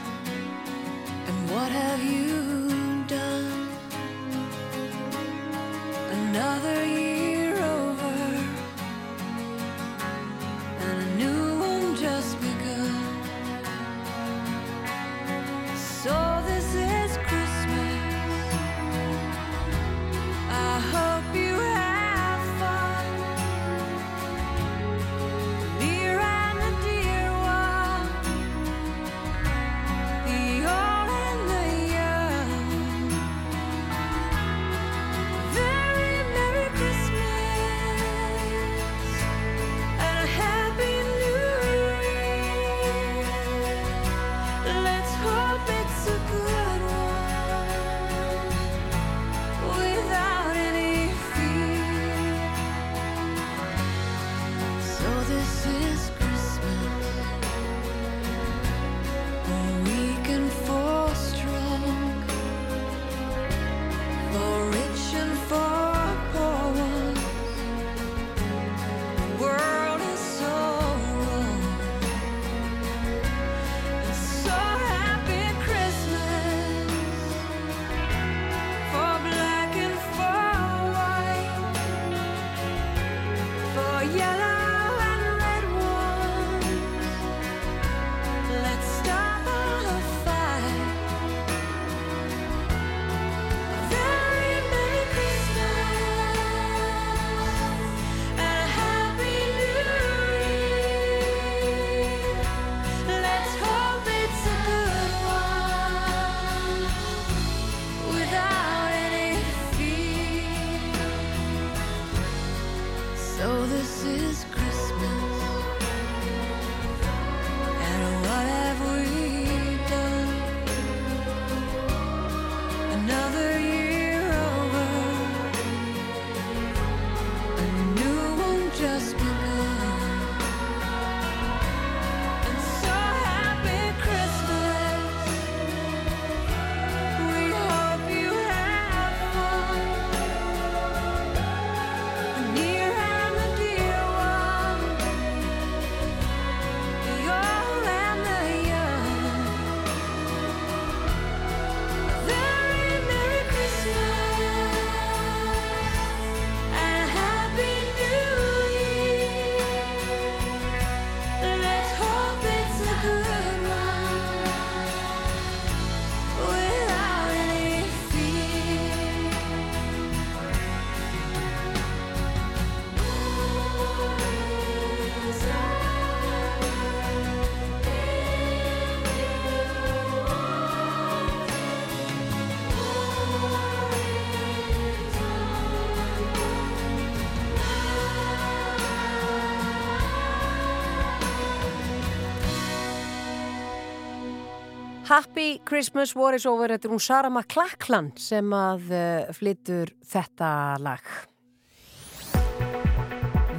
Speaker 11: Happy Christmas
Speaker 1: War is over Þetta er hún Sara McLachlan sem að uh, flytur þetta lag.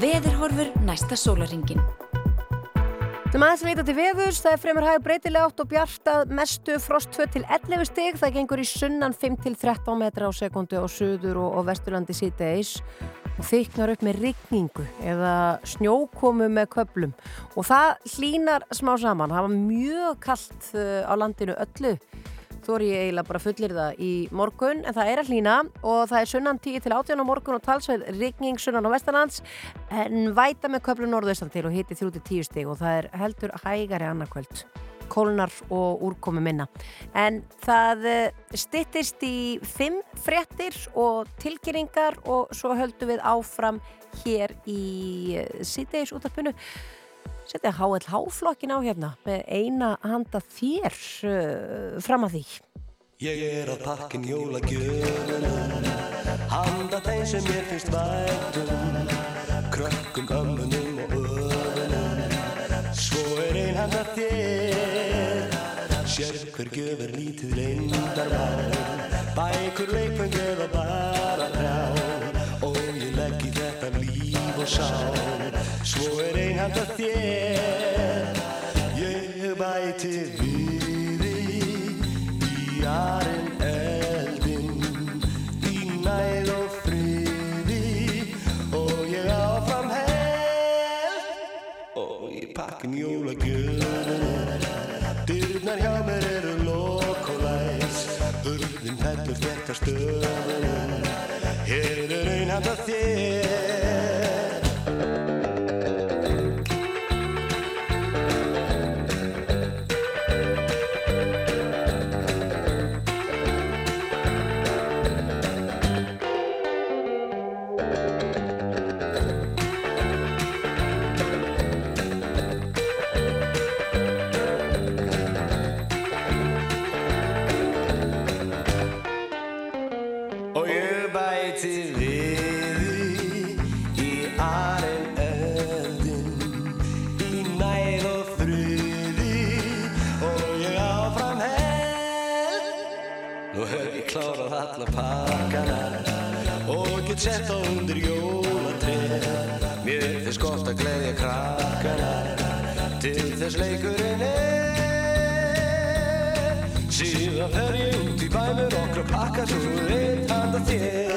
Speaker 8: Veðurhorfur næsta sólaringin.
Speaker 1: Þú maður að líta til veðurs, það er fremur hæg breytilega átt og bjart að mestu frost 2 til 11 stig, það gengur í sunnan 5 til 13 metra á sekundu á söður og, og vesturlandi síðdeis og þyknar upp með rigningu eða snjókomu með köplum og það hlínar smá saman, það var mjög kallt uh, á landinu öllu. Þú er ég eiginlega bara fullir það í morgun en það er að hlýna. Og það er sunnan 10 til 18 á morgun og talsveið rigning sunnan á vestanlands. En væta með köflun norðaustan til og hiti 3-10 stig. Og það er heldur hægari annarkvöld kólnar og úrkomi minna en það stittist í 5 fréttir og tilkynningar og svo höldum við áfram hér í síðdeis útarpinu setja HLH-flokkin á hérna með eina handa þér uh, fram að því.
Speaker 4: Ég er að pakkin jólagjöfunum Handa þeim sem mér finnst vætum Krökkum, ömmunum og er ein handa þér. Sér hver gjöfur lítið leyndarmál. Bækur, leikfeng eða bara trjá Og ég legg í þetta líf og sál. Svo er ein handa þér og
Speaker 12: get sett á undir jólatrið Mér finnst gott að gleðja krakkana til þess leikurinn er. Síðan fer ég út í bæ með okkur pakka svo eitt handa þér.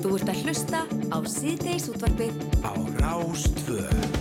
Speaker 8: Þú ert að hlusta á síðdeis útvarpið.
Speaker 7: Á Rástvöð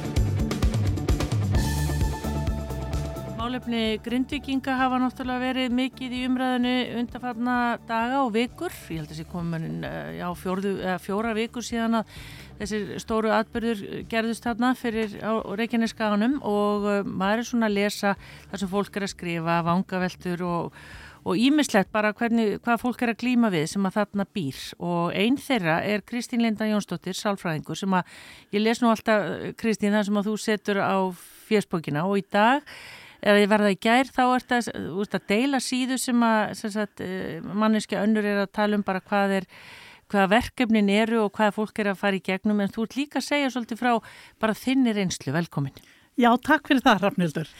Speaker 2: Málefni grindvikinga hafa náttúrulega verið mikið í umræðinu undanfarna daga og vikur. Ég held að þessi komin á fjórðu, fjóra vikur síðan að þessir stóru atbyrður gerðust þarna fyrir Reykjaneskaganum og uh, maður er svona að lesa þar sem fólk er að skrifa, vangaveltur og og ímislegt bara hvernig, hvað fólk er að glýma við sem að þarna býr og einn þeirra er Kristín Linda Jónsdóttir, sálfræðingur sem að ég les nú alltaf Kristín það sem að þú setur á fjersbókina og í dag eða ég verða í gær þá að, ert að deila síðu sem að sem sagt, manneskja önnur er að tala um bara hvað er hvaða verkefnin eru og hvaða fólk er að fara í gegnum. En þú ert líka að segja svolítið frá bara þinni reynslu, velkomin.
Speaker 13: Já, takk fyrir það Rafnildur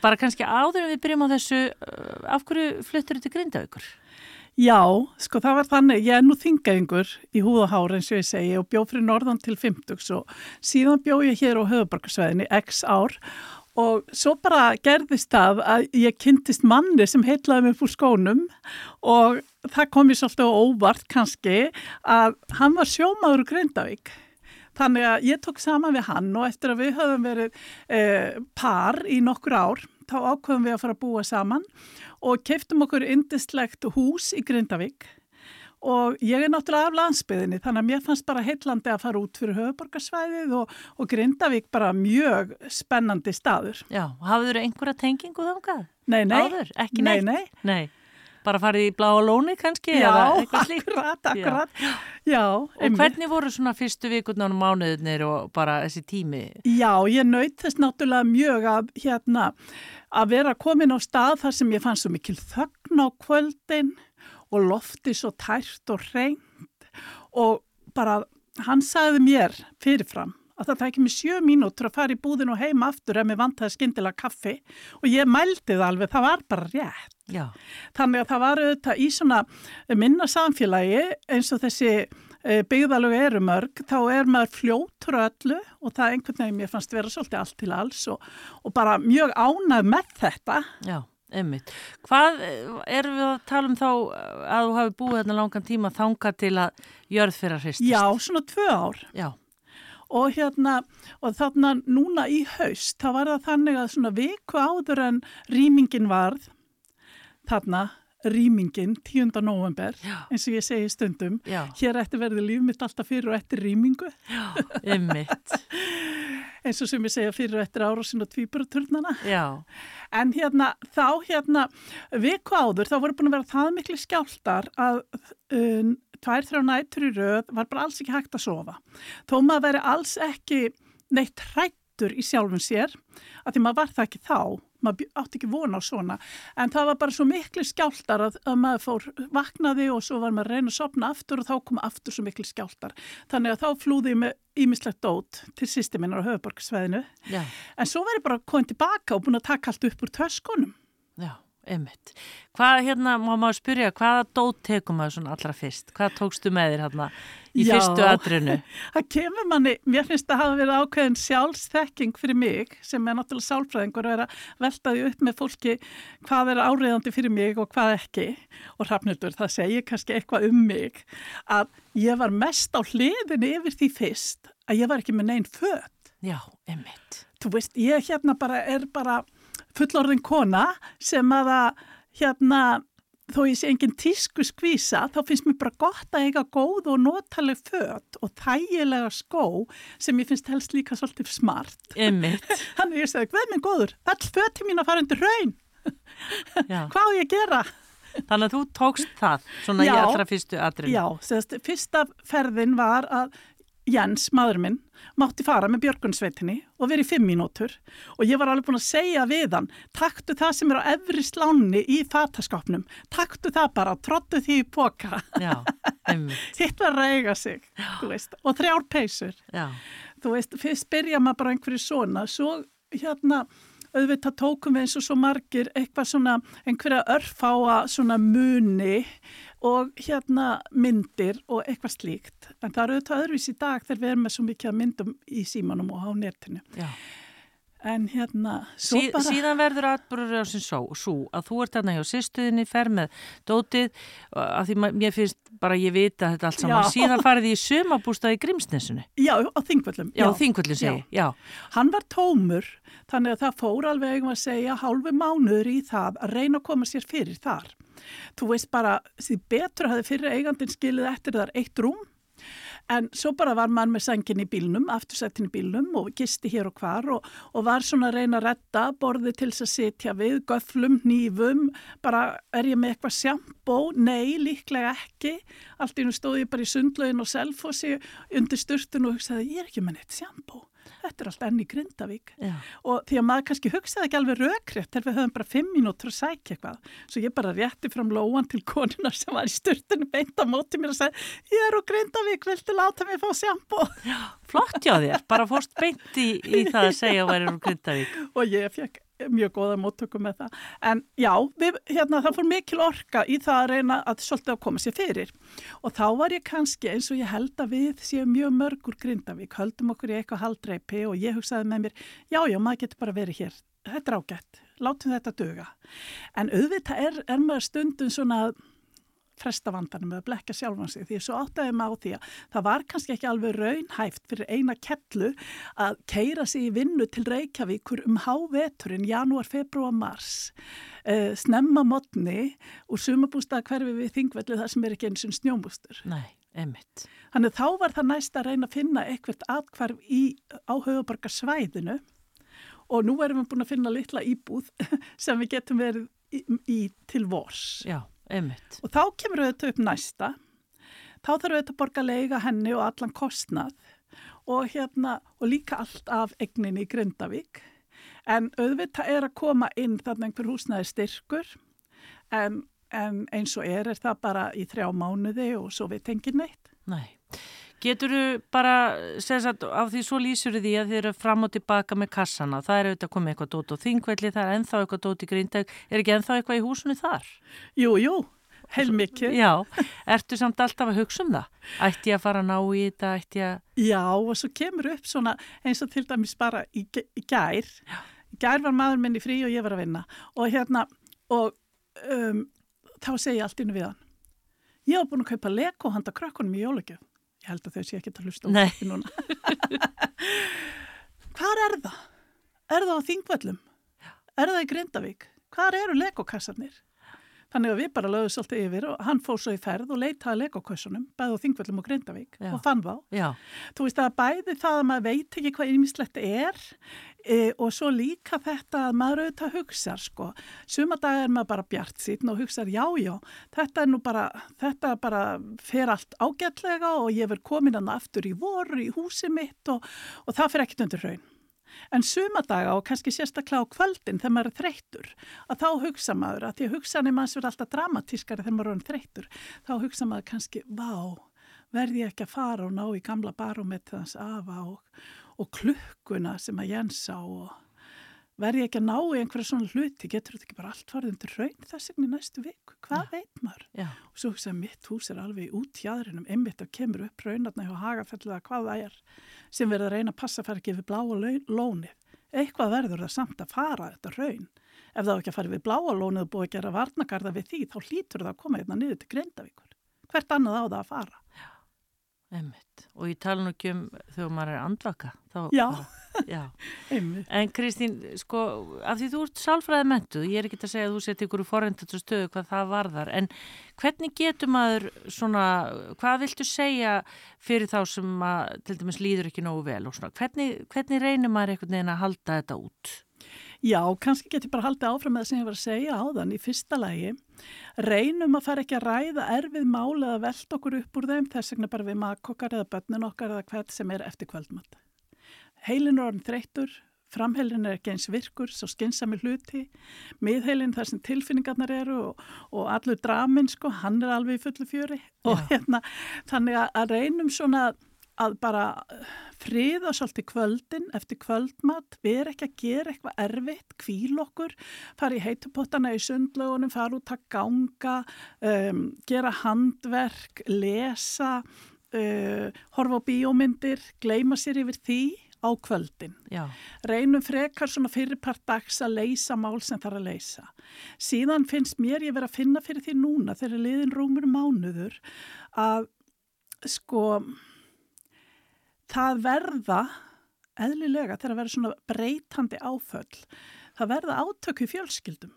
Speaker 2: Bara kannski áður en við byrjum á þessu af hverju fluttur þetta grindavíkur?
Speaker 13: Já, sko það var þannig, ég er nú þingaðingur í húðahár eins og ég segi og bjóð fyrir norðan til 50 og síðan bjóð ég hér á höfubarkarsvæðinni x ár og svo bara gerðist það að ég kynntist manni sem heitlaði mig fór skónum og það kom ég svolítið óvart kannski að hann var sjómaður úr Grindavík. Þannig að ég tók saman við hann og eftir að við höfum verið eh, par í nokkur ár þá ákveðum við að fara að búa saman og keiftum okkur indistlegt hús í Grindavík og ég er náttúrulega af landsbyðinni þannig að mér fannst bara heitlandi að fara út fyrir höfuborgarsvæðið og, og Grindavík bara mjög spennandi staður.
Speaker 2: Já, hafður einhverja tengingu þákað?
Speaker 13: Nei, nei.
Speaker 2: Áður? Ekki neitt?
Speaker 13: Nei, nei.
Speaker 2: Nei. Bara farið í bláa lóni kannski?
Speaker 13: Já, akkurat, akkurat. Já. Já,
Speaker 2: og hvernig voru svona fyrstu vikurnar og mánuðinir og bara þessi tími?
Speaker 13: Já, ég naut þess náttúrulega mjög að hérna að vera komin á stað þar sem ég fann svo mikil þögn á kvöldin og lofti svo tært og reynd og bara hann sagði mér fyrirfram að það tækir mig sjö mínútur að fara í búðin og heima aftur ef mér vantaði skindilega kaffi og ég mældi það alveg, það var bara rétt.
Speaker 2: Já.
Speaker 13: Þannig að það var auðvitað í svona minna samfélagi eins og þessi byggðalögu eru mörg, þá er maður fljótur öllu og það einhvern veginn mér fannst vera svolítið allt til alls og, og bara mjög ánað með þetta.
Speaker 2: Já. Einmitt. Hvað erum við að tala um þá að þú hafi búið þarna langan tíma þanga til að jörð fyrir að hristast?
Speaker 13: Já, svona tvö ár.
Speaker 2: Já.
Speaker 13: Og hérna, og þarna núna í haust, þá var það þannig að svona viku áður en rýmingin varð, þarna rýmingin 10. november,
Speaker 2: Já.
Speaker 13: eins og ég segi stundum,
Speaker 2: Já.
Speaker 13: hér ætti verði líf mitt alltaf fyrir og eftir rýmingu.
Speaker 2: Já, einmitt.
Speaker 13: eins og sem ég segja fyrir og eftir árásin og tvíburaturnana.
Speaker 2: Já.
Speaker 13: En hérna, þá hérna, viku áður, þá voru búin að vera það miklu skjáltar að um, tvær, þrjá nættur í röð var bara alls ekki hægt að sofa. Þó maður veri alls ekki neitt hrættur í sjálfum sér, að því maður var það ekki þá, maður átti ekki vona á svona, en það var bara svo miklu skjáltar að, að maður fór vaknaði og svo var maður að reyna að sopna aftur og þá kom aftur svo miklu skjáltar. Þannig að þá flúði ég með ímislegt dót til sýsti minnar á höfuborgsveðinu, en svo var ég bara komin tilbaka og búin að taka allt upp úr töskunum.
Speaker 2: Já, einmitt. Hvað, hérna, má maður spyrja, hvaða dót tekum maður svona allra fyrst? Hvað tókstu með þér hérna í
Speaker 13: Já.
Speaker 2: fyrstu atrinu?
Speaker 13: Það kemur manni, mér finnst það hafa verið ákveðin sjálfsþekking fyrir mig sem er náttúrulega sálfræðingur að vera veltaði upp með fólki hvað er áriðandi fyrir mig og hvað ekki og Hrafnildur það segir kannski eitthvað um mig að ég var mest á hliðinni yfir því fyrst að ég var ekki með neinn föt.
Speaker 2: Já, einmitt.
Speaker 13: Þú veist, ég hérna bara er bara fullorðin kona sem að að hérna þó ég sé engin tísku skvísa þá finnst mér bara gott að eiga góð og notaleg fött og þægilega skó sem ég finnst helst líka svolítið smart. Þannig ég segi, hvað minn góður, all fötti mín að fara undir raun. Hvað á ég að gera?
Speaker 2: Þannig að þú tókst það, svona í
Speaker 13: Já.
Speaker 2: allra fyrstu atrinu.
Speaker 13: Já, sérst, fyrsta ferðin var að Jens, maður minn, mátti fara með björgunsveitinni og verið fimm mínútur og ég var alveg búin að segja við hann taktu það sem er á efri slánni í fataskapnum, taktu það bara trottu því í
Speaker 2: einmitt.
Speaker 13: hitt var að reyga sig og þrjár peysur. Þú veist, fyrst byrja maður bara einhverju svona, svo hérna auðvitað tókum við eins og svo margir eitthvað svona, einhverja örfáa svona muni og hérna myndir og eitthvað slíkt en það eru auðvitað öðruvis í dag þegar við erum með svo mikið myndum í símanum og á netinu
Speaker 2: já.
Speaker 13: En hérna
Speaker 2: Sí,
Speaker 13: bara,
Speaker 2: síðan verður atbúrur á svo, svo að þú ert þarna hjá sýstuðinni, fer með dótið, að því mér finnst bara ég vita þetta allt saman,
Speaker 13: Já.
Speaker 2: síðan farið í sumabústað í Grímsnesinu.
Speaker 13: já, á þingvöllum
Speaker 2: Já, þingvöllin segi, já.
Speaker 13: Hann var tómur, þannig að það fór alveg eigum að segja hálfu mánuður í það að reyna að koma sér fyrir þar. Þú veist bara, því betur hafði fyrir eigandin skilið eftir þar eitt rúm, en svo bara var mann með sangin í bílnum, aftursettin í bílnum og gisti hér og hvar og, og var svona að reyna að retta borði til þess að sitja við, göflum, nýfum, bara er ég með eitthvað sjampó? Nei, líklega ekki. Allt í nú stóð ég bara í sundlaugin og selfossi undir sturtun og hugsaði, ég er ekki með neitt sjampó. Þetta er allt enn í Grindavík
Speaker 2: Já.
Speaker 13: og því að maður kannski hugsaði ekki alveg rökrétt þegar við höfum bara fimm mínútur að sækja eitthvað svo ég bara rétti fram lóan til konunar sem var í sturtunum beint á móti mér og sagði ég er úr Grindavík, viltu láta mig fá sjampo
Speaker 2: Flott hjá þér, bara fórst beint í, í það að segja að væri úr Grindavík.
Speaker 13: og ég fekk mjög góða móttöku með það. En já, við, hérna, það fór mikil orka í það að reyna að svolítið að koma sér fyrir. Og þá var ég kannski eins og ég held að við séum mjög mörgur Grindavík, höldum okkur í eitthvað haldreipi og ég hugsaði með mér, já, já, maður getur bara verið hér. Þetta er ágætt, látum þetta duga. En auðvitað er, er maður stundum svona að fresta vandanum eða blekja sjálfan sig því að svo áttaði maður á því að það var kannski ekki alveg raunhæft fyrir eina kellu að keira sig í vinnu til Reykjavíkur um háveturinn janúar, februar, mars uh, snemma modni úr sumabústað hverfi við þingvelli þar sem er ekki eins og snjómbústur.
Speaker 2: Nei, einmitt.
Speaker 13: Þannig þá var það næst að reyna að finna eitthvað atkvarf í áhugaborgarsvæðinu og nú erum við búin að finna litla íbúð sem við getum verið í, í til vors.
Speaker 2: Já, einmitt.
Speaker 13: Og þá kemur auðvitað upp næsta. Þá þarf auðvitað að borga leiga henni og allan kostnað og, hérna, og líka allt af egninni í Grindavík. En auðvitað er að koma inn þarna einhver húsnæði styrkur en, en eins og er er það bara í þrjá mánuði og svo við tengið neitt.
Speaker 2: Nei. Getur þú bara, segja satt, af því svo lýsur því að þið eru fram og tilbaka með kassana, það er auðvitað komið eitthvað dót á þingvelli, það er ennþá eitthvað dót í grindag, er ekki ennþá eitthvað í húsinu þar?
Speaker 13: Jú, jú, heilmikið.
Speaker 2: Já, ertu samt alltaf að hugsa um það? Ætti ég að fara að ná í þetta, ætti ég að...
Speaker 13: Já, og svo kemur upp svona eins og til dæmis bara í, gæ- í gær. Í gær var maður minn í frí og ég var að vinna. Og hérna, og um, þá segi ég allt innu við hann. Ég var búin að kaupa leko handa krökkunum í jólugjöf. Ég held að þau sé ekki að hlusta
Speaker 2: Nei.
Speaker 13: útvarpið núna. Hvar er það? Er það á Þingvöllum? Er það í Grindavík? Hvar eru legokassarnir? Þannig að við bara lögum svolítið yfir og hann fór svo í ferð og leitaði legokassunum, bæði á Þingvöllum og Grindavík
Speaker 2: Já.
Speaker 13: og fann þá.
Speaker 2: Já,
Speaker 13: Þú veist að bæði það að maður veit ekki hvað ýmislegt er e, og svo líka þetta að maður auðvitað hugsa sko. Suma dag er maður bara bjart síðan og hugsa já, já, þetta er nú bara, þetta bara fer allt ágætlega og ég verð komin hann aftur í voru í húsi mitt og, og það fer ekkert undir raun. En sumadaga og kannski sérstaklega á kvöldin þegar maður er þreyttur, að þá hugsa maður að því að hugsanir manns verður alltaf dramatískari þegar maður er þreyttur, þá hugsa maður kannski, vá, verði ég ekki að fara og ná í gamla barómetið hans afa og, og klukkuna sem að Jens á og verði ekki að ná í einhverja svona hluti, getur þetta ekki bara allt farið undir raun þess vegna í næstu viku, hvað veit maður?
Speaker 2: já,
Speaker 13: Og svo hugsa mitt hús er alveg út í aðrinum, einmitt að kemur upp raunarna hjá hagafellu eða hvað það er sem verður að reyna að passa að fara ekki við bláa lónið. Eitthvað verður það samt að fara þetta raun. Ef það ekki að fara við bláa lónið og búið að gera varnagarða við því, þá hlýtur það að koma hérna niður til Grindavíkur. Hvert annað á það að fara?
Speaker 2: Einmitt. Og ég tala nú ekki um þegar maður er andvaka. Þá
Speaker 13: Já.
Speaker 2: Bara, já.
Speaker 13: Einmitt.
Speaker 2: En Kristín, sko, af því þú ert sálfræði mentu, ég er ekki að segja að þú seti ykkur í forrendatu stöðu hvað það varðar, en hvernig getur maður svona, hvað viltu segja fyrir þá sem að, til dæmis líður ekki nógu vel og svona, hvernig, hvernig reynir maður einhvern veginn að halda þetta út?
Speaker 13: Já, kannski getur bara haldið áfram með það sem ég var að segja á þann í fyrsta lagi. Reynum að fara ekki að ræða erfið máli eða velta okkur upp úr þeim þess vegna bara við makokkar eða börnin okkar eða hvert sem er eftir kvöldmatt. Heilin er orðin þreyttur, framheilin er ekki eins virkur, svo skynsami hluti, miðheilin þar sem tilfinningarnar eru og, og allur dramin sko, hann er alveg í fullu fjöri og hérna þannig að, að reynum svona að bara friða svolítið kvöldin eftir kvöldmatt, vera ekki að gera eitthvað erfitt, kvíl okkur, fara í heitupottana í sundlögunum, fara út að ganga, um, gera handverk, lesa, uh, horfa á bíómyndir, gleima sér yfir því á kvöldin.
Speaker 2: Já.
Speaker 13: Reynum frekar svona fyrirpart dags að leysa mál sem þarf að leysa. Síðan finnst mér ég verið að finna fyrir því núna þegar liðin rúmur mánuður að sko það verða eðlilega þegar að verða svona breytandi áföll. Það verða átöku fjölskyldum.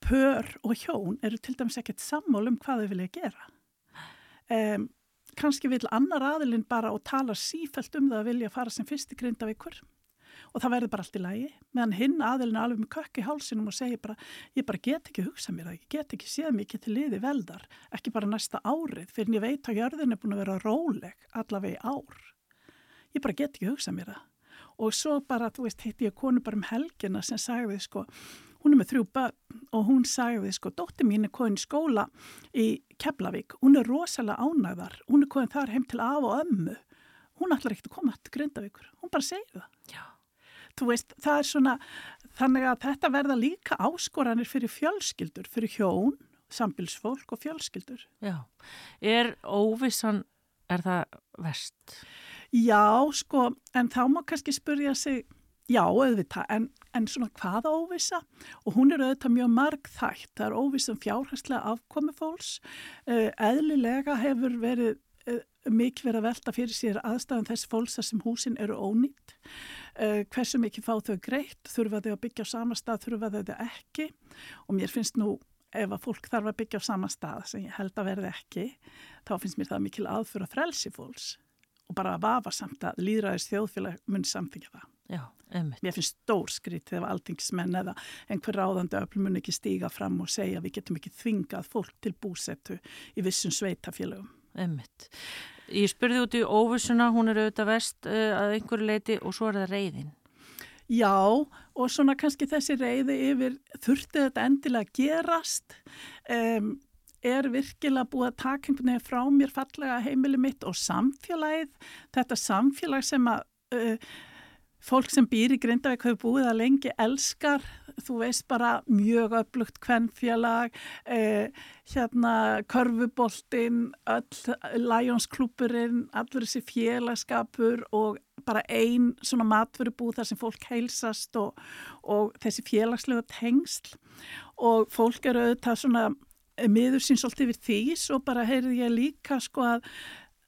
Speaker 13: Pör og hjón eru til dæmis ekkert sammál um hvað þau vilja gera. Um, Kanski vil annar aðilinn bara og tala sífælt um það að vilja fara sem fyrst í grindavíkur og það verður bara allt í lægi meðan hinn aðilinn er alveg með kökk í hálsinum og segir bara ég bara get ekki hugsað mér það, ég get ekki séð mikið til liði veldar, ekki bara næsta árið fyrir en ég veit að jörðin er búin að vera róleg allavega í ár ég bara get ekki hugsað mér það og svo bara, þú veist, hitti ég konu bara um helgina sem sagði sko, hún er með þrjú börn og hún sagði sko, dótti mín er komin í skóla í Keflavík, hún er rosalega ánæðar, hún er komin þar heim til af og ömmu, hún ætlar ekkert að koma til Grindavíkur, hún bara segir það.
Speaker 2: Já.
Speaker 13: Þú veist, það er svona, þannig að þetta verða líka áskoranir fyrir fjölskyldur, fyrir hjón, sambilsfólk og fjölskyldur.
Speaker 2: Já. Er óvissan, er það vest?
Speaker 13: Já, sko, en þá má kannski spurja sig, já, auðvitað, en, en svona hvaða óvisa? Og hún er auðvitað mjög marg þætt. Það er óvisa um fjárhærslega afkomi fólks. Uh, eðlilega hefur verið uh, mikið verið að velta fyrir sér aðstæðan þess fólks sem húsin eru ónýtt. Uh, hversu mikið fá þau greitt? Þurfa þau að byggja á sama stað? Þurfa þau ekki? Og mér finnst nú ef að fólk þarf að byggja á sama stað sem ég held að verði ekki, þá finnst mér það mikil aðfura frelsi fólks og bara að vafa samt að líðræðis þjóðfélag mun samþykja það.
Speaker 2: Já, einmitt.
Speaker 13: Mér finnst stór skrít ef aldingismenn eða einhver ráðandi öflum mun ekki stíga fram og segja við getum ekki þvingað fólk til búsettu í vissum sveitafélagum.
Speaker 2: Einmitt. Ég spurði út í óvissuna, hún er auðvitað vest uh, að einhverju leiti og svo er það reyðin.
Speaker 13: Já, og svona kannski þessi reyði yfir þurfti þetta endilega gerast, um, er virkilega búið að taka einhvern veginn frá mér fallega heimili mitt og samfélagið, þetta samfélag sem að uh, fólk sem býr í Grindavík hefur búið að lengi elskar, þú veist bara mjög upplugt kvennfélag, eh, hérna körfuboltinn, Lionsklúpurinn, allur þessi félagskapur og bara ein svona matverubúð þar sem fólk heilsast og, og þessi félagslega tengsl. Og fólk eru auðvitað svona miður sín svolítið yfir því, svo bara heyrði ég líka sko að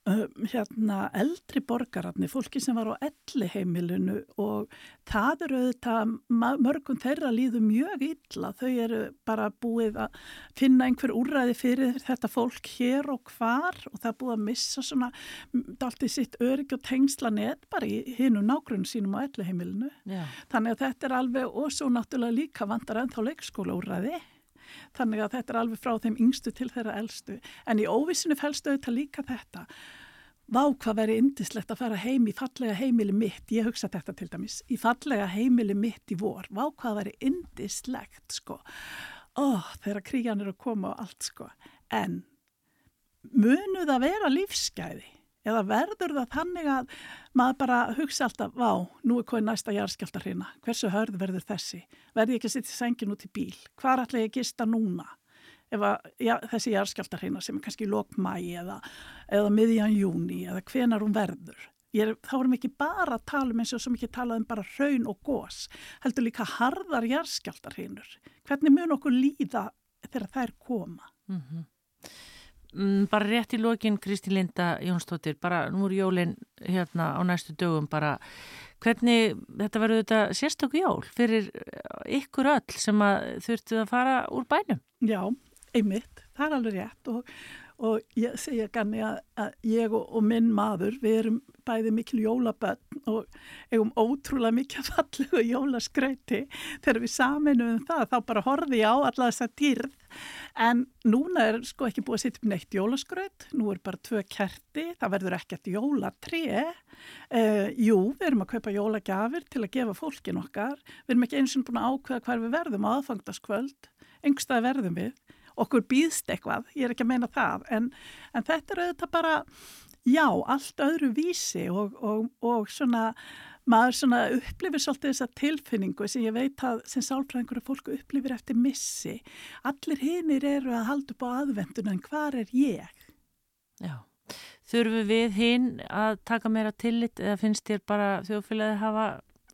Speaker 13: um, hérna eldri borgararni, fólki sem var á elli heimilinu og það eru auðvitað, mörgum þeirra líður mjög illa, þau eru bara búið að finna einhver úrræði fyrir þetta fólk hér og hvar og það er búið að missa svona dalt í sitt örygg og tengsla net bara í hinu nágrunn sínum á elli heimilinu.
Speaker 2: Já.
Speaker 13: Þannig að þetta er alveg og svo náttúrulega líka vandar ennþá leikskóla úrræði þannig að þetta er alveg frá þeim yngstu til þeirra eldstu. En í óvissinu fælstu auðvitað líka þetta. Vá hvað veri indislegt að fara heim í fallega heimili mitt, ég hugsa þetta til dæmis, í fallega heimili mitt í vor. Vá hvað veri indislegt sko. Ó, þeirra kríjan eru að koma og allt sko. En munu það vera lífsgæði? Eða verður það þannig að maður bara hugsa alltaf, vá, nú er hvað næsta jarðskjálta hreina, hversu hörð verður þessi? Verður ég ekki að setja sengin út í bíl? Hvar ætla ég að gista núna? Ef að, já, þessi jarðskjálta hreina sem er kannski lókmægi eða, eða miðjan júni eða hvenar hún verður. Er, þá erum við ekki bara að tala um eins og sem ekki tala um bara raun og gós, heldur líka harðar jarðskjálta hreinur. Hvernig mun okkur líða þegar þær koma?
Speaker 2: Mm -hmm. Mm, bara rétt í lokin Kristi Linda Jónsdóttir, bara nú er jólin hérna á næstu dögum bara hvernig þetta verður þetta sérstöku jól fyrir ykkur öll sem að þurftu að fara úr bænum?
Speaker 13: Já, einmitt, það er alveg rétt og, og ég segja ganni að, að ég og, og minn maður, við erum bæði mikil jólabönn og eigum ótrúlega mikil fallegu jólaskrauti þegar við saminum um það, þá bara horfi ég á alla þessa dýrð. En núna er sko ekki búið að setja upp neitt jólaskraut, nú er bara tvö kerti, það verður ekkert jólatri. Uh, jú, við erum að kaupa jólagjafir til að gefa fólkin okkar, við erum ekki eins og búin að ákveða hver við verðum á aðfangtaskvöld, engstað verðum við, okkur býðst eitthvað, ég er ekki að meina það, en, en þetta er auðvitað bara, já, allt öðru vísi og, og, og svona maður svona upplifir svolítið þessa tilfinningu sem ég veit að sem sálfræðingur að fólku upplifir eftir missi. Allir hinnir eru að halda upp á aðvendun en hvar er ég?
Speaker 2: Já, þurfum við hinn að taka meira tillit eða finnst þér bara þjóðfélagið hafa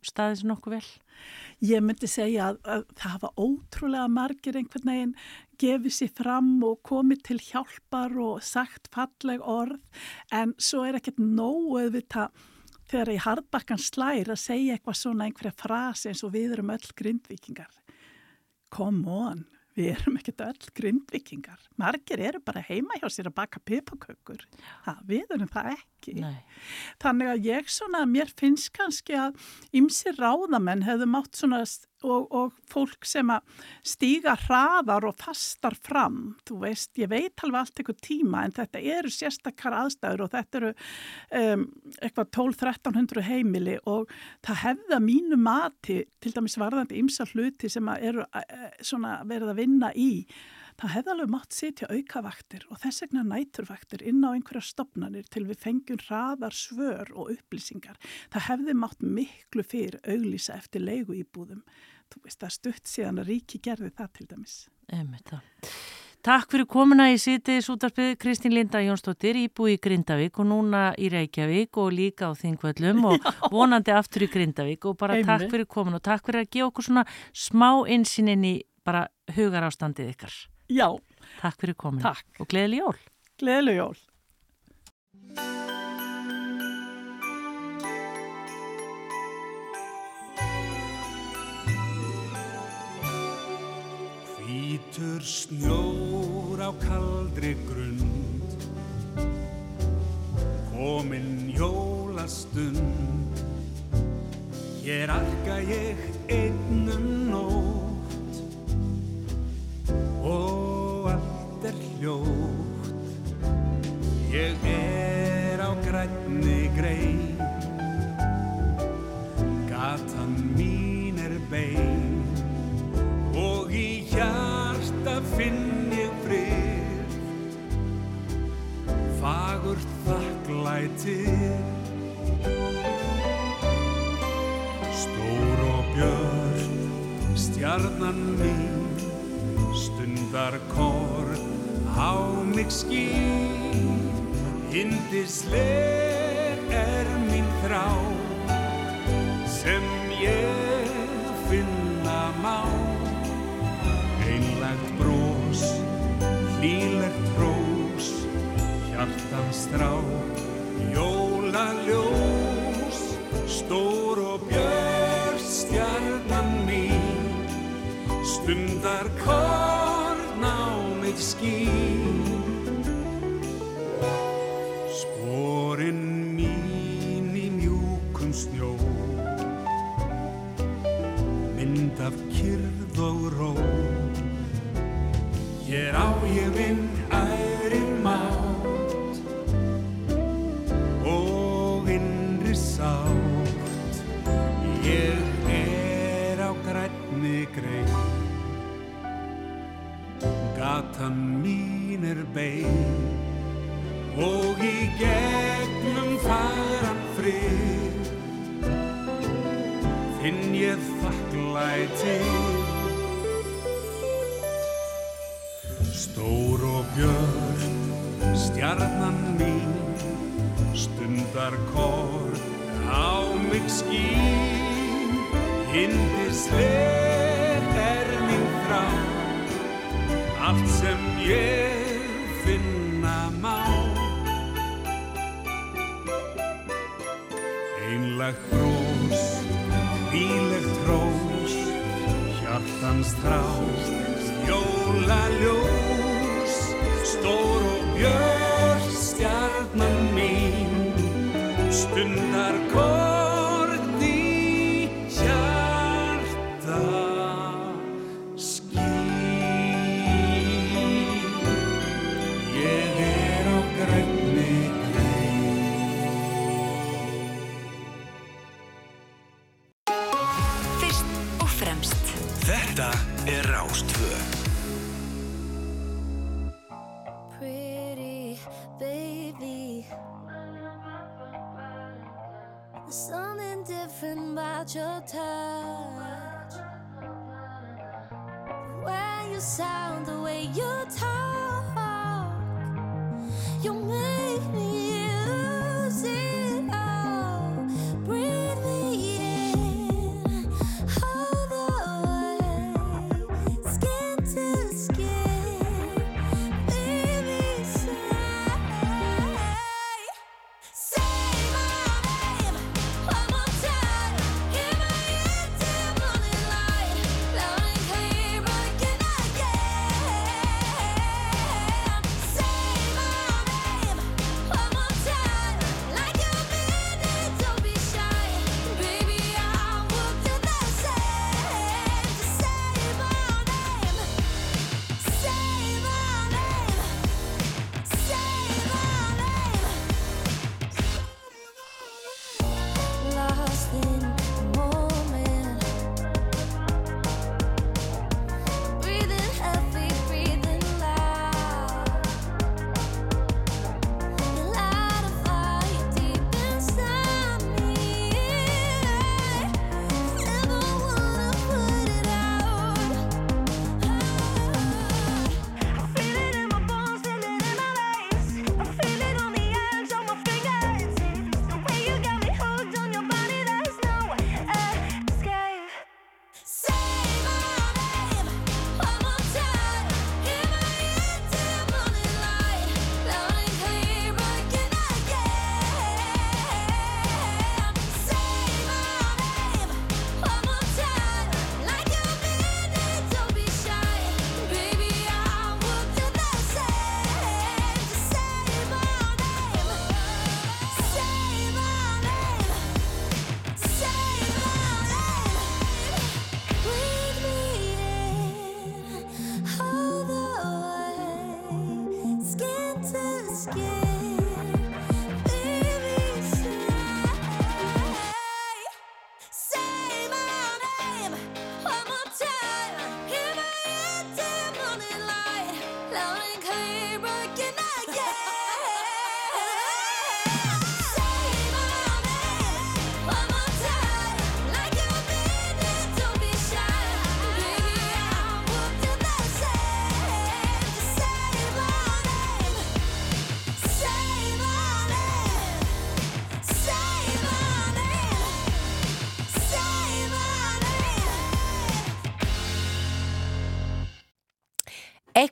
Speaker 2: staðið sem nokkuð vel?
Speaker 13: Ég myndi segja að, að það hafa ótrúlega margir einhvern veginn gefið sér fram og komið til hjálpar og sagt falleg orð en svo er ekkert nógu auðvitað þegar í hardbakkan slær að segja eitthvað svona einhverja frasi eins og við erum öll grindvikingar. Come on, við erum ekkert öll grindvikingar. Margir eru bara heima hjá sér að baka pipakökur. Við erum það ekki.
Speaker 2: Nei.
Speaker 13: Þannig að ég svona, mér finnst kannski að ymsi ráðamenn hefðu mátt svona og, og fólk sem að stíga hraðar og fastar fram þú veist, ég veit alveg allt eitthvað tíma en þetta eru sérstakar aðstæður og þetta eru um, eitthvað 12-1300 heimili og það hefða mínu mati til dæmis varðandi ymsa hluti sem að eru uh, svona verið að vinna í það hefði alveg mátt setja aukavaktir og þess vegna næturvaktir inn á einhverja stopnarnir til við fengjum hraðar svör og upplýsingar. Það hefði mátt miklu fyrir auglýsa eftir leigu íbúðum. Þú veist að stutt síðan að ríki gerði það til dæmis.
Speaker 2: Emmið það. Takk fyrir komuna í sítið sútarpið Kristín Linda Jónsdóttir íbúi í Grindavík og núna í Reykjavík og líka á Þingvöllum og vonandi aftur í Grindavík og bara Einmi. takk fyrir komuna og takk fyrir að gefa okkur svona smá insýnin í bara hugarástandið ykkar.
Speaker 13: Já.
Speaker 2: Takk fyrir komin.
Speaker 13: Takk.
Speaker 2: Og gleðileg jól.
Speaker 13: Gleðileg jól.
Speaker 7: Hvítur snjór á kaldri grund Komin jólastund Hér arka ég einnum nóg hljótt Ég er á grænni grein. Gatan mín er bein. Og í hjarta finn ég frið. Fagurt þakklætið Stór og björn, stjarnan mín. Stundarkorn á mig skýn Hindisleg er mín þrá sem ég finna má. Einlegt brós, hlýlegt hrós hjartans strá Jólaljós, stór og björn stjarnan mín. Stundar korn skýn Sporin mín í mjúkum snjó. Mynd af kyrð og ró. Hér á ég minn æri mátt og innri sátt. Ég er á grænni grein Gatan mín er bein og í gegnum faran frið finn ég þakklæti. Stór og björn, stjarnan mín stundar korn á mig skýn hindisleg er mín þrá allt sem ég finna
Speaker 14: má. Einlegt brós, bílegt trós hjartans trás jóla ljós stór og björn stjarnan mín. Stundar
Speaker 6: different your touch. Way you sound, the way you talk.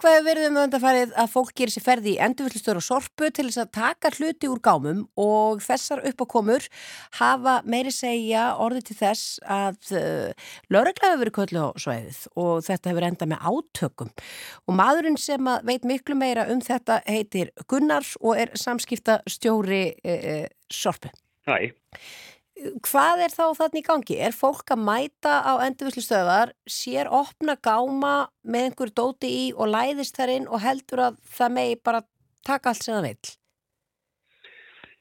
Speaker 1: Eitthvað hefur verið um öndafarið að fólk gerir sér ferði í endurvillistöru og sorpu til þess að taka hluti úr gámum og þessar uppákomur hafa meiri segja orðið til þess að uh, lögregla hefur verið köllu á svæðið og þetta hefur endað með átökum og maðurinn sem veit miklu meira um þetta heitir Gunnar og er samskipta stjóri uh, sorpu.
Speaker 3: Hæ,
Speaker 1: Hvað er þá þarna í gangi? Er fólk að mæta á endurvillistöðar, sér opna gáma með einhverju dóti í og læðist þar inn og heldur að það megi bara taka allt sem það vill?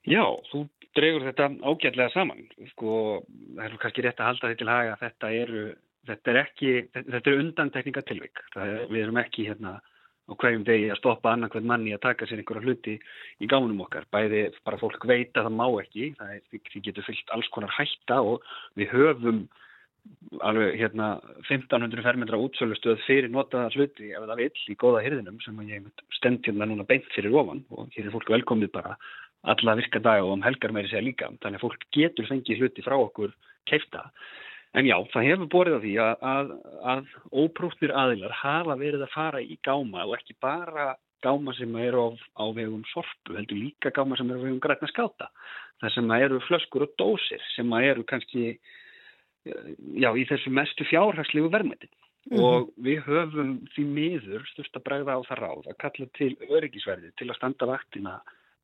Speaker 15: Já, þú dregur þetta ágætlega saman. Sko, það er kannski rétt að halda því til haga að þetta eru, þetta er ekki, þetta eru er, við erum ekki hérna á hverjum degi að stoppa annarkvæð manni að taka sér einhverja hluti í gámunum okkar. Bæði bara fólk veit að það má ekki, það er, því, getur fyllt alls konar hætta og við höfum alveg hérna 1500 fermetra útsölustöð fyrir notaða hluti ef það vill í góða hyrðinum sem ég stend hérna núna beint fyrir ofan og hér er fólk velkomið bara alla virka dag og um helgar meiri segja líka þannig að fólk getur fengið hluti frá okkur keifta en já, það hefur borðið á því að, að, að óprúfnir aðilar hafa verið að fara í gáma og ekki bara gáma sem eru á, á vegum sorpu, heldur líka gáma sem eru á vegum grætna skáta. Það sem eru flöskur og dósir sem eru kannski eh, já, í þessu mestu fjárhagslegu verðmætti.
Speaker 16: Mhm.
Speaker 15: Og við höfum því miður styrst að bregða á það ráð að kalla til öryggisverði til að standa vaktina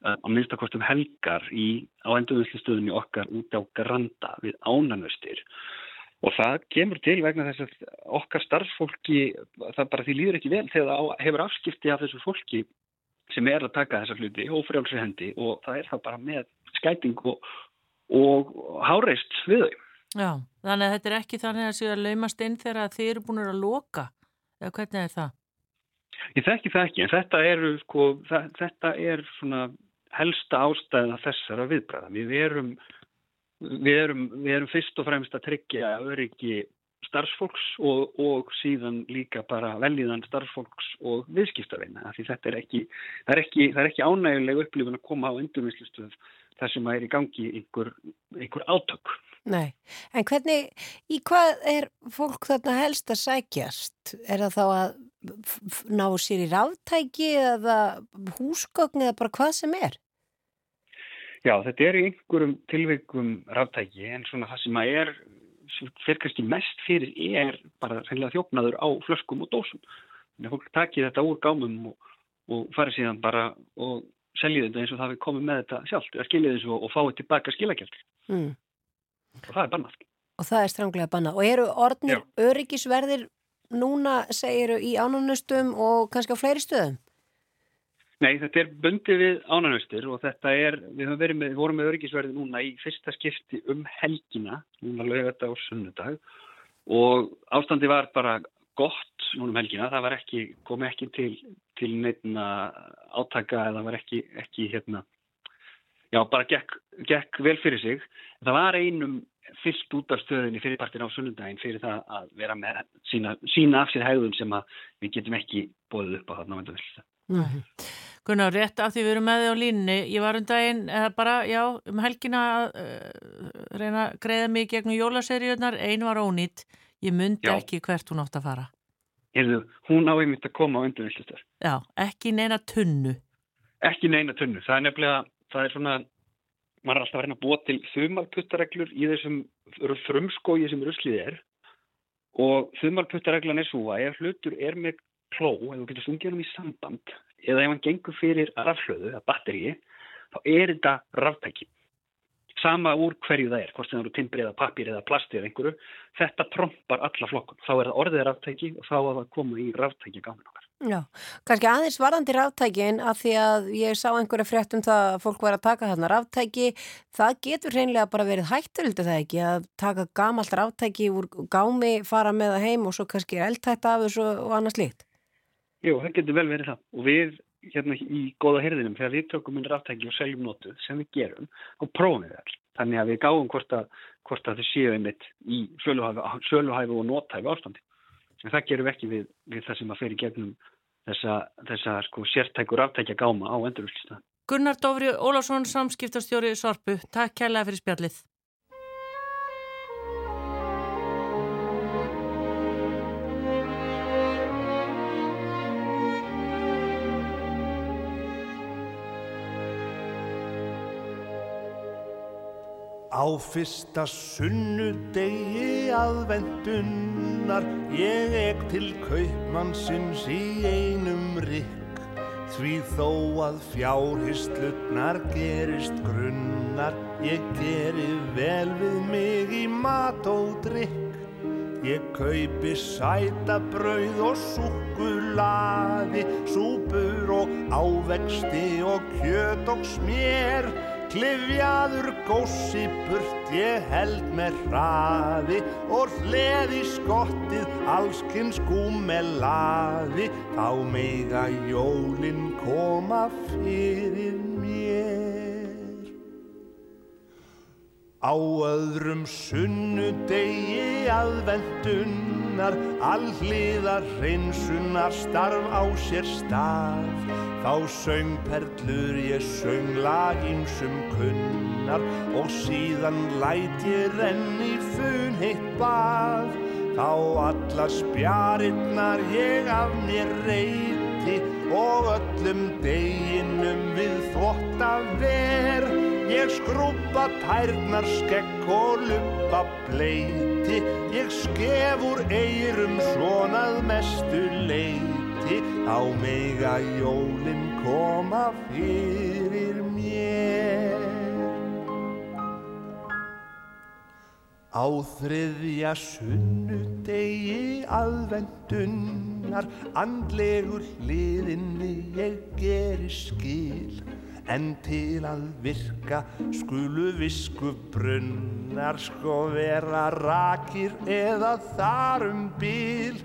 Speaker 15: eh, á minnstakostum helgar í, á endurvinnslustöðunni okkar út á Granda við ánanustir. Og það kemur til vegna þess að okkar starfsfólki, það bara því líður ekki vel þegar það hefur afskipti af þessu fólki sem er að taka þessa hluti ófrjálsri hendi og það er það bara með skæting og, og háreist við þau.
Speaker 2: Já, þannig að þetta er ekki þannig að séu að laumast inn þegar þið eru búin að loka. Eða hvernig er það?
Speaker 15: Ég þekki það ekki, en þetta eru sko, það, þetta er svona helsta ástæða þessara viðbræða. Við erum, við erum, við erum fyrst og fremst að tryggja öryggi starfsfólks og, og síðan líka bara veljiðan starfsfólks og viðskiptaveina. Því þetta er ekki, það er ekki, ekki ánæguleg upplifun að koma á endurvinnslustöð þar sem að er í gangi einhver, einhver átök.
Speaker 1: Nei, en hvernig, í hvað er fólk þarna helst að sækjast? Er það þá að ná sér í ráftæki eða húsgögn eða bara hvað sem er?
Speaker 15: Já, þetta er í einhverjum tilveikum ráftæki en svona það sem að er fer kannski mest fyrir er bara reynilega þjófnaður á flöskum og dósum. Þannig að fólk takir þetta úr gámum og, og farið síðan bara og seljið þetta eins og það við komum með þetta sjálft, eða skiljið þessu og, og fáið tilbaka skilagjald.
Speaker 1: Mm.
Speaker 15: Og það er bannað.
Speaker 1: Og það er stránglega bannað. Og eru orðnir öryggisverðir núna, segiru, í ánunustum og kannski á fleiri stöðum?
Speaker 15: Nei, þetta er bundið við ánanustir og þetta er, við höfum með, vorum með öryggisverði núna í fyrsta skipti um helgina, núna lögata og sunnudag og ástandi var bara gott núna um helgina, það var ekki, kom ekki til, til neittna átaka eða var ekki, ekki hérna, já bara gekk, gekk vel fyrir sig. Það var einum fyllt út af stöðinni fyrirpartin á sunnudaginn fyrir það að vera með sína, sína af sér hegðun sem við getum ekki bóðið upp á þarna á vendavilsa.
Speaker 2: Mm. Gunnar, rétt af því við erum með þið á línni, ég var um daginn, eða bara, já, um helgina að uh, reyna að greiða mig gegnum jólaseríunar, ein var ónýtt, ég myndi
Speaker 15: Já.
Speaker 2: ekki hvert hún átt að fara.
Speaker 15: Heyrðu, hún á einmitt að koma á undanvillistar.
Speaker 2: Já, ekki neina tunnu.
Speaker 15: Ekki neina tunnu. Það er nefnilega, það er svona, maður er alltaf að reyna að búa til þumalputtareglur í þessum frumskói sem ruslið er og þumalputtareglan er svo að ef hlutur er með kló, ef þú getur sungið hann í samband eða ef hann gengur fyrir rafhlöðu eða batteríi, þá er þetta ráftæki. Sama úr hverju það er, hvort sem það eru timbri eða pappir eða plasti eða einhverju, þetta trompar alla flokkun. Þá er það orðið ráftæki og þá er það að koma í ráftæki gáminn okkar.
Speaker 1: Já, kannski aðeins varðandi ráftækin að því að ég sá einhverja frétt um það að fólk var að taka þarna ráftæki það getur hreinlega bara verið hætturildi það ekki að taka gamalt ráftæki úr gámi, fara með það heim og svo kannski er eldtætt af þessu og annað slíkt
Speaker 15: Jú, það getur vel verið það. Og við hérna í góða hirðinum þegar við tökum inn ráftæki og seljum notuð sem við gerum og prófum við all þannig að við gáum hvort að, hvort að þau séu einmitt í söluhæfi og notæfi ástandi. En það gerum við ekki við, við það sem að fer í gegnum þessa, þessa sko, sértækur ráftækja gáma á endurvöldsista
Speaker 2: Gunnar Dófri Ólafsson, samskiptastjóri Sorpu, takk kærlega fyrir spjallið.
Speaker 14: Á fyrsta sunnudegi aðvendunnar ég ek til kaupmannsins í einum rykk því þó að fjárhyslutnar gerist grunnar ég geri vel við mig í mat og drykk Ég kaupi sæta brauð og súkkulaði, súpur og ávexti og kjöt og smér. Klifjaður gósi burt ég held með hraði og hleði skottið allskins gúmelaði. Þá meiga jólin koma fyrir mér. Á öðrum sunnudegi aðvendunnar, allíðar hreinsunar starf á sér stað. Þá söng perlur ég söng lag ímsum kunnar og síðan læt ég renni fun heitt bað. Þá alla spjarinnar ég af mér reyti og öllum deginum við þvotta ver. Ég skrúpa tærnar skekk og lupa bleiti, ég skef úr eyrum svonað mestu leiti, á mega jólin koma fyrir mér. Á þriðja sunnudegi aðvendunnar andlegur hliðinni ég geri skil en til að virka skulu visku brunnar sko vera rakir eða þar um bíl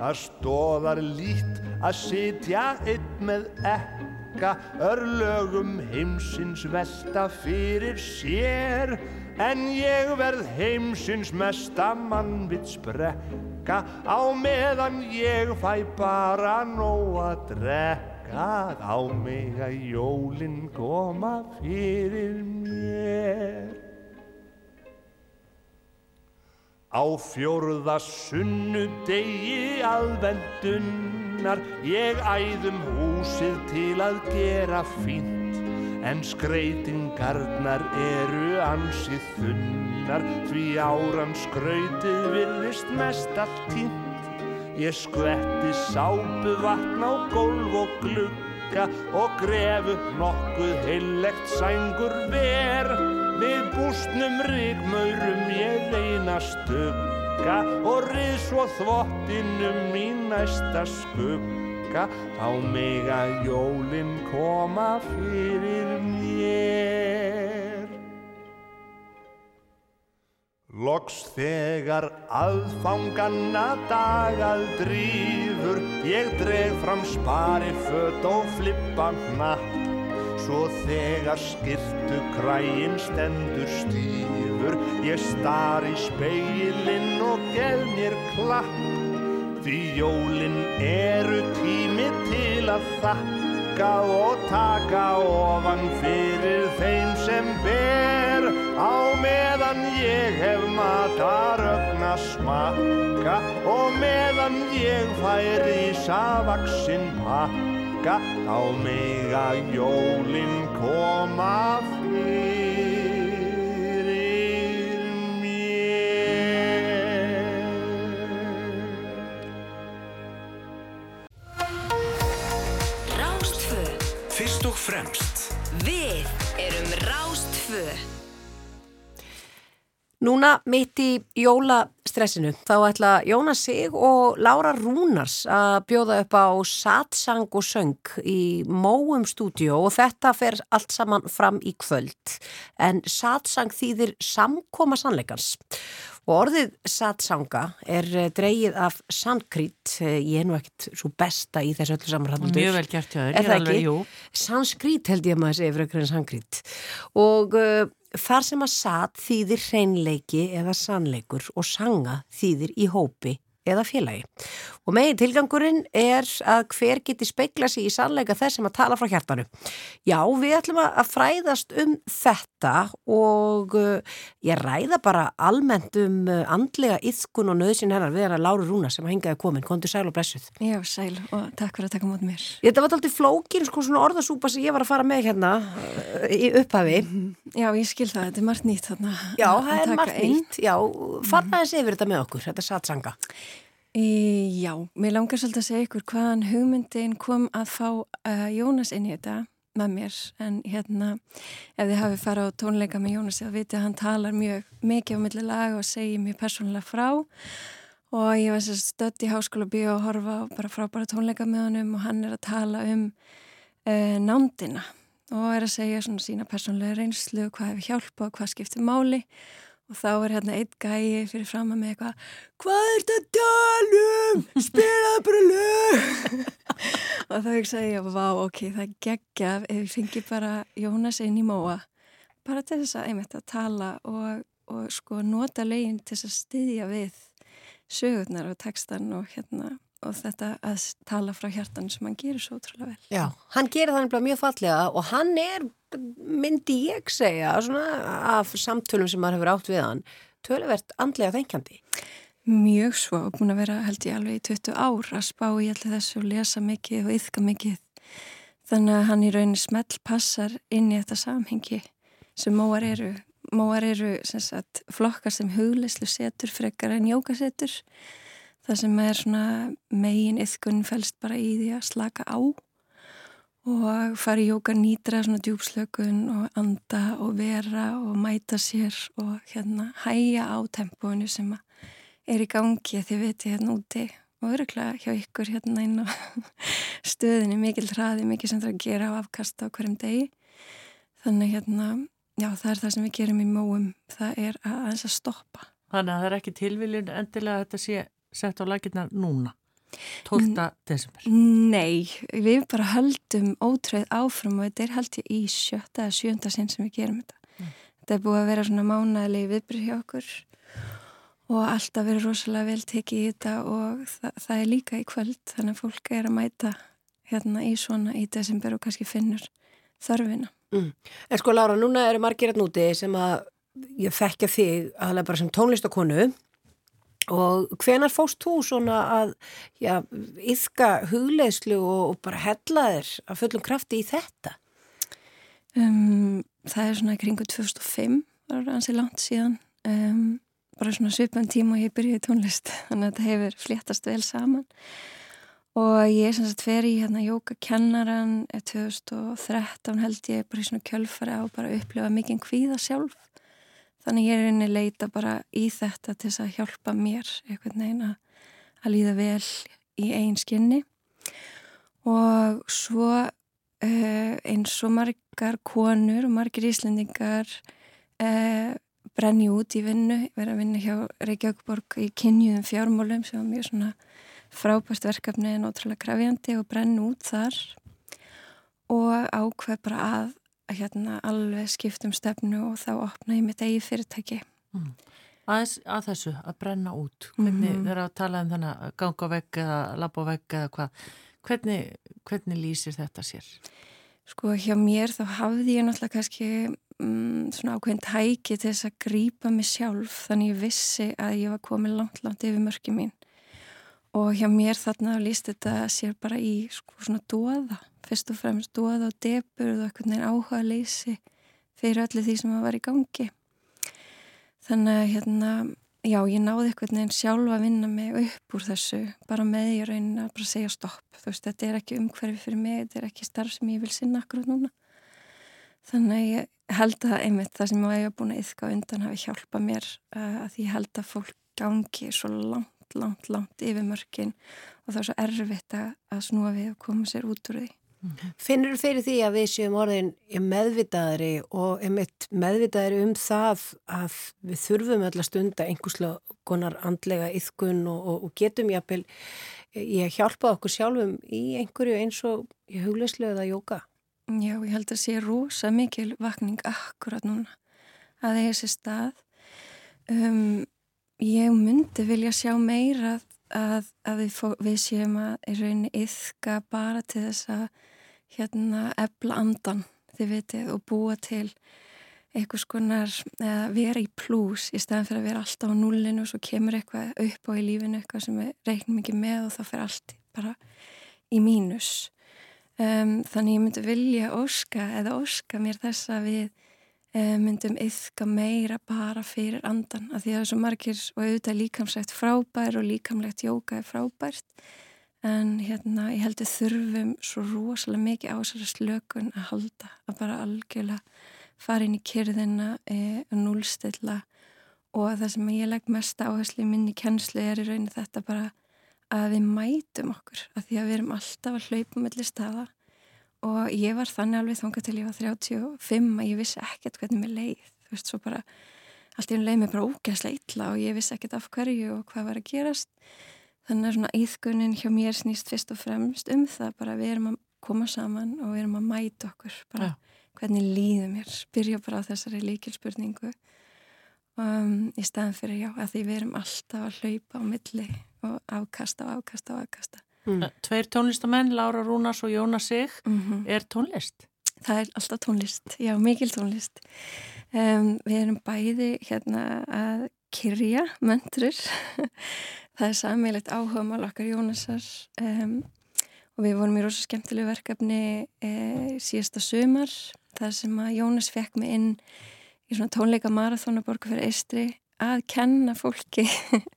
Speaker 14: það stóðar lít að sitja einn með ekka örlögum heimsins velta fyrir sér. En ég verð heimsins mesta mannvits brekka á meðan ég fæ bara nóg að drekka á mig að jólin koma fyrir mér. Á fjórða sunnudegi aðvendunnar ég æðum húsið til að gera fínt En skreitingarnar eru ansið þunnar Því áran skrautið virðist mest allt tínt Ég skvetti sápu vatn á gólf og glugga Og grefu nokkuð heillegt sængur ver Við bústnum ríkmaurum ég reyna stugga Og rið svo þvottinum í næsta skugga á mig að jólin koma fyrir mér. Loks þegar aðfanganna dagað drífur, ég dreg fram spari fött og flippa hnapp. Svo þegar skirtu kræin stendur stífur, ég star í speilin og gef mér klapp. Því jólin eru tími til að þakka og taka ofan fyrir þeim sem ber. Á meðan ég hef matarögna smakka og meðan ég fær í savaksinn pakka á mig að jólin koma
Speaker 7: og fremst.
Speaker 8: Við erum Rástfö
Speaker 1: Núna mitt í jólastressinu þá ætla Jónas Sig og Lára Rúnars að bjóða upp á satsang og söng í Móum stúdíu og þetta fer allt saman fram í kvöld. En satsang þýðir samkoma sannleikans. og orðið satsanga er eh, dreigið af sankrít, ég er nú ekkert svo besta í þessu öllu saman
Speaker 2: Mjög vel gert þér,
Speaker 1: Er það
Speaker 2: alveg,
Speaker 1: ekki?
Speaker 2: jú.
Speaker 1: Sanskrít held ég að maður segir frekar en sankrít og uh, þar sem að sat þýðir hreinleiki eða sannleikur og sanga þýðir í hópi eða félagi. Og megin tilgangurinn er að hver geti speikla sig í sannleika þess sem að tala frá hjartanu. Já, við ætlum að fræðast um þetta og uh, ég ræða bara almennt um uh, andlega yðkun og nöðsinn hennar við hennar Láru Rúna sem að hingaði komin. Kondur sæl og blessuð.
Speaker 16: Já, sæl og takk fyrir að taka mót mér.
Speaker 1: Þetta var alltaf flókin, sko, svona orðasúpa sem ég var að fara með hérna uh, í upphafi.
Speaker 16: Já, ég skil það, þetta er margt nýtt þarna.
Speaker 1: Já,
Speaker 16: að
Speaker 1: það er margt nýtt. Já, farna þess yfir þetta með okkur, þetta satsanga.
Speaker 16: Í, já, mér langar svolítið að segja ykkur hvaðan hugmyndin kom að fá uh, Jónas inn í þetta með mér. En hérna ef þið hafið farið á tónleika með Jónas þá vitið að hann talar mjög mikið á milli laga og segir mjög persónulega frá. Og ég var stödd í háskóla bíó að horfa á bara frábæra tónleika með honum og hann er að tala um uh, nándina og er að segja svona sína persónulega reynslu, hvað hefur hjálpað, hvað skiptir máli. og þá er hérna eitt gæi fyrir fram að með eitthvað Hvað er þetta að tala um? Spilaðu bara lög! og þá hugsaði ég, vá, ok, það geggjaf ef ég fengi bara Jónas inn í móa bara til þess að einmitt að tala og, og sko nota lögin til þess að styðja við sögurnar og textan og hérna og þetta að tala frá hjartan sem hann gerir svo ótrúlega vel.
Speaker 1: Já, hann gerir það nefnilega mjög fallega og hann er, myndi ég segja, svona af samtölum sem maður hefur átt við hann, töluvert andlega þengjandi.
Speaker 16: Mjög svo, búin að vera held ég alveg í 20 ár að spá í allir þessu og lesa mikið og yfka mikið þannig að hann í rauninni smelt passar inn í þetta samhengi sem móar eru móar eru sem sagt, flokkar sem hugleislu setur frekar en jókasetur það sem er svona megin yfkunn fælst bara í því að slaka á og fara í jóka nýtra svona djúpslökun og anda og vera og mæta sér og hérna hæja á tempóinu sem er í gangi því viti hérna úti og öruglega hjá ykkur hérna inn á stöðinni mikil hraði, mikil sem það að gera á afkasta á hverjum degi. Þannig hérna, já það er það sem við gerum í móum, það er að aðeins að stoppa.
Speaker 2: Þannig að það er ekki tilviljun endilega að þetta sé sett á lakirna núna 12. desember
Speaker 16: Nei, við bara höldum ótröð áfram og þetta er held ég í sjötta eða sjönda sinn sem við gerum þetta. Mm. Þetta er búið að vera svona mánæðilegi viðbrið hjá okkur og alltaf verið rosalega vel tekið í þetta og það, það er líka í kvöld þannig að fólk er að mæta hérna í svona í desember og kannski finnur þörfina.
Speaker 1: Mm. En sko Lára, núna eru margir að núti sem að ég þekkja þig aðalega bara sem tónlistakonu Og hvenar fóst þú svona að já, yfka hugleislu og, og bara hella þér að fullum krafti í þetta?
Speaker 16: Um, það er svona kringu 2005, það er ansið langt síðan, um, bara svona svipan tíma og ég byrjuði tónlist, þannig að þetta hefur fléttast vel saman. Og ég er sem sagt fer í hérna jókakennaran 2013 held ég bara í svona kjölfari á bara upplifa mikið kvíða sjálf Þannig ég er einni leita bara í þetta til þess að hjálpa mér einhvern veginn að líða vel í einn skinni. Og svo uh, eins og margar konur og margir íslendingar uh, brenni út í vinnu, verið að vinna hjá Reykjavíkborg í kynjuðum fjármálum sem var mjög svona frábært verkefni en ótrúlega krafjandi og brenni út þar. Og ákveð bara að að hérna alveg skiptum stefnu og þá opna ég mitt eigi fyrirtæki. Mm.
Speaker 2: Aðeins að þessu, að brenna út, hvernig mm er að tala um þannig að ganga vegg eða labba vegg eða hvað, hvernig, hvernig lýsir þetta sér?
Speaker 16: Sko hjá mér þá hafði ég náttúrulega kannski mm, svona ákveðin tæki til þess að grýpa mig sjálf þannig ég vissi að ég var komið langt, langt yfir mörki mín og hjá mér þarna líst þetta sér bara í sko svona dóða fyrst og fremst dóða og debur og eitthvað neina áhuga leysi fyrir öllu því sem að var í gangi. Þannig að hérna já ég náði eitthvað neina sjálfa að vinna mig upp úr þessu bara með ég raunin að bara segja stopp. Þú veist þetta er ekki umhverfi fyrir mig þetta er ekki starf sem ég vil sinna akkurat núna. Þannig að ég held að einmitt það sem ég hef búin að yfka undan hafi hjálpað mér uh, að ég held að fólk gangi svo langt langt, langt yfir mörkin og það er svo erfitt að snúa við og koma sér út úr því.
Speaker 1: Finnur þú fyrir því að við séum orðin meðvitaðri og meðvitaðri um það að við þurfum öll að stunda einhverslega konar andlega yðkun og, og, og getum jápil ég hjálpa okkur sjálfum í einhverju eins og í hugleislu eða jóka?
Speaker 16: Já, ég held að sé rosa mikil vakning akkurat núna að þessi stað um, ég myndi vilja sjá meira að, að við, fó, við séum að í rauninni yfka bara til þess að hérna ebla andan þið vitið og búa til eitthvað skonar að vera í plús í staðan fyrir að vera alltaf á nullinu og svo kemur eitthvað upp á í lífinu eitthvað sem við reiknum ekki með og þá fyrir allt bara í mínus. Um, þannig ég myndi vilja óska eða óska mér þess að við Eh, myndum yfka meira bara fyrir andan af því að það svo margir og auðvitað líkamsrætt frábær og líkamlegt jóka er frábært en hérna ég heldur þurfum svo rosalega mikið ásara slökun að halda að bara algjörlega fara inn í kyrðina e, og núlstilla og það sem ég legg mest áherslu í minni kennslu er í rauninu þetta bara að við mætum okkur af því að við erum alltaf að hlaupa mellir staða. Og ég var þannig alveg þonga til ég var 35 að ég vissi ekkert hvernig mér leið. Þú veist, svo bara allt í hún leið mér bara ógæslega illa og ég vissi ekkert af hverju og hvað var að gerast þannig að svona íðgunin hjá mér snýst fyrst og fremst um það bara við erum að koma saman og við erum að mæta okkur bara ja. hvernig líður mér byrja bara á þessari líkilspurningu um, í staðan fyrir já að því við erum alltaf að hlaupa á milli og afkasta og afkasta og afkasta
Speaker 2: Mm. Tveir tónlistamenn, Laura Rúnars og Jónas Sig, mm -hmm. er tónlist?
Speaker 16: Það er alltaf tónlist, já, mikil tónlist. Um, við erum bæði hérna að kyrja möndur. Það er sammeilegt áhuga mál okkar Jónasar um, og og við vorum í rosa skemmtilegu verkefni e, síðasta sömar þar sem að Jónas fekk mig inn í svona tónleika marathónaborgu fyrir Eistri að kenna fólki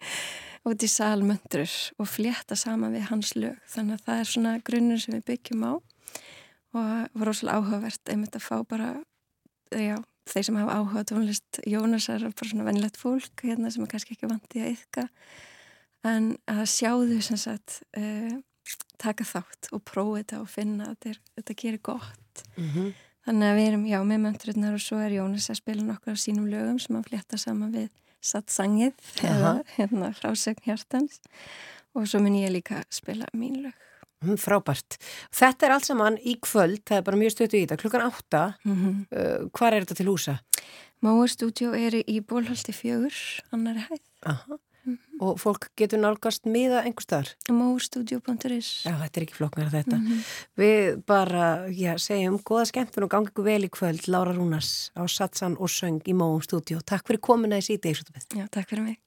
Speaker 16: út í salmöndur og flétta saman við hans lög. Þannig að það er svona grunnur sem við byggjum á og var rosalega áhugavert einmitt að fá bara já, þeir sem hafa áhuga tónlist Jónasar er bara svona vennilegt fólk hérna sem er kannski ekki vandi að yfka en að sjá þau sem sagt uh, taka þátt og prófa þetta og finna að þetta, þetta gerir gott
Speaker 1: Mm -hmm.
Speaker 16: þannig að við erum, já, með mönturinnar og svo er Jónas að spila nokkur af sínum lögum sem að flétta saman við sattsangið eða hérna frásegn hjartans og svo mun ég líka spila mín lög
Speaker 1: Mm, frábært. Þetta er allt saman í kvöld, það er bara mjög stötu í þetta, klukkan átta.
Speaker 16: Mm -hmm.
Speaker 1: uh, hvar er þetta til húsa?
Speaker 16: Móa stúdjó er í Bólhaldi fjögur, annari hæð.
Speaker 1: Aha. Mm -hmm. Og fólk getur nálgast miða einhver staðar?
Speaker 16: Móastúdjó.is
Speaker 1: Já, þetta er ekki flokknar þetta.
Speaker 16: Mm -hmm.
Speaker 1: Við bara, já, segjum goða skemmtun og gangi ykkur vel í kvöld, Lára Rúnars á Satsan og Söng í Móum stúdjó. Takk fyrir komuna í síti,
Speaker 16: Já, takk fyrir mig.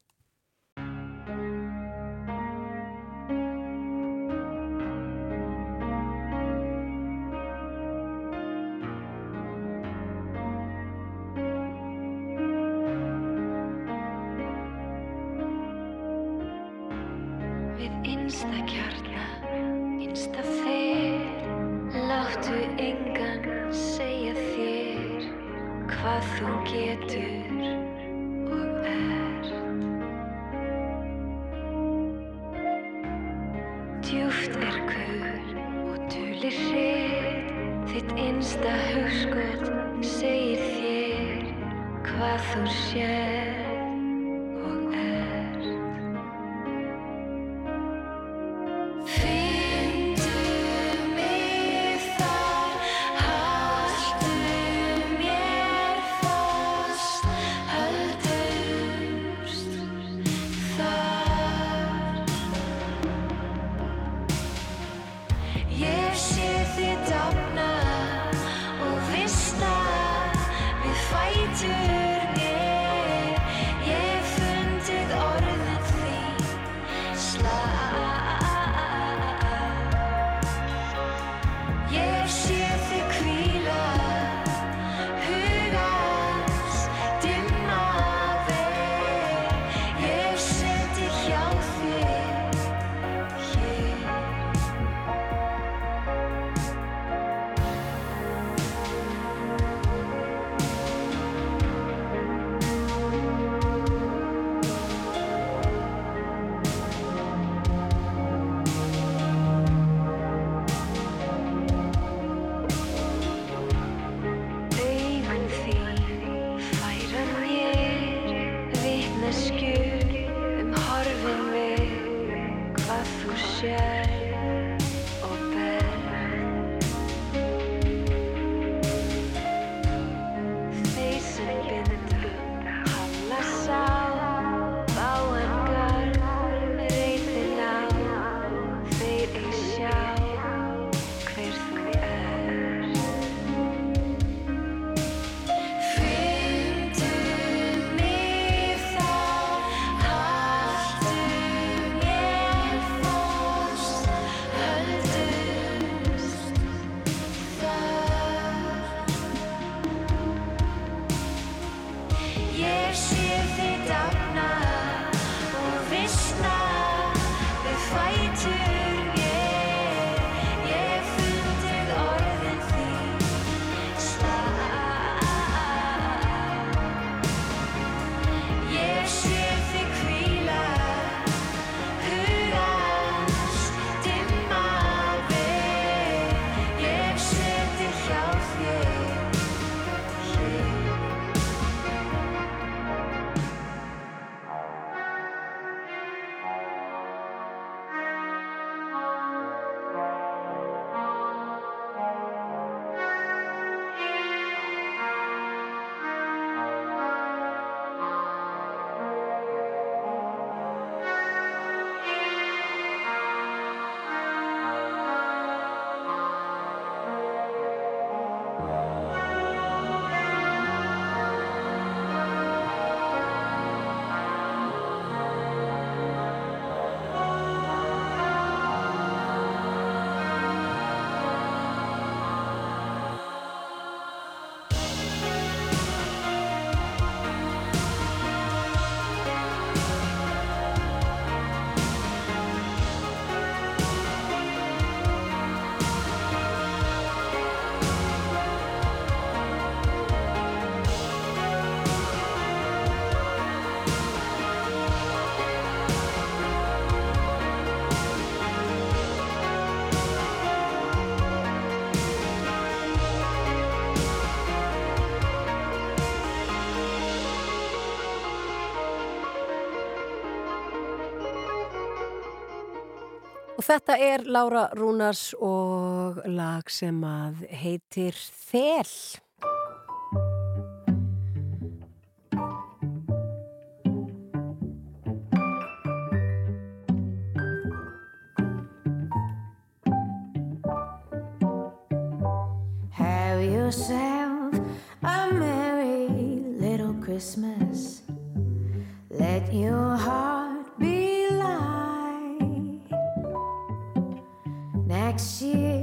Speaker 1: Þetta er Lára Rúnars og lag sem að heitir Þel.
Speaker 17: Have yourself a merry little Christmas. Let your heart see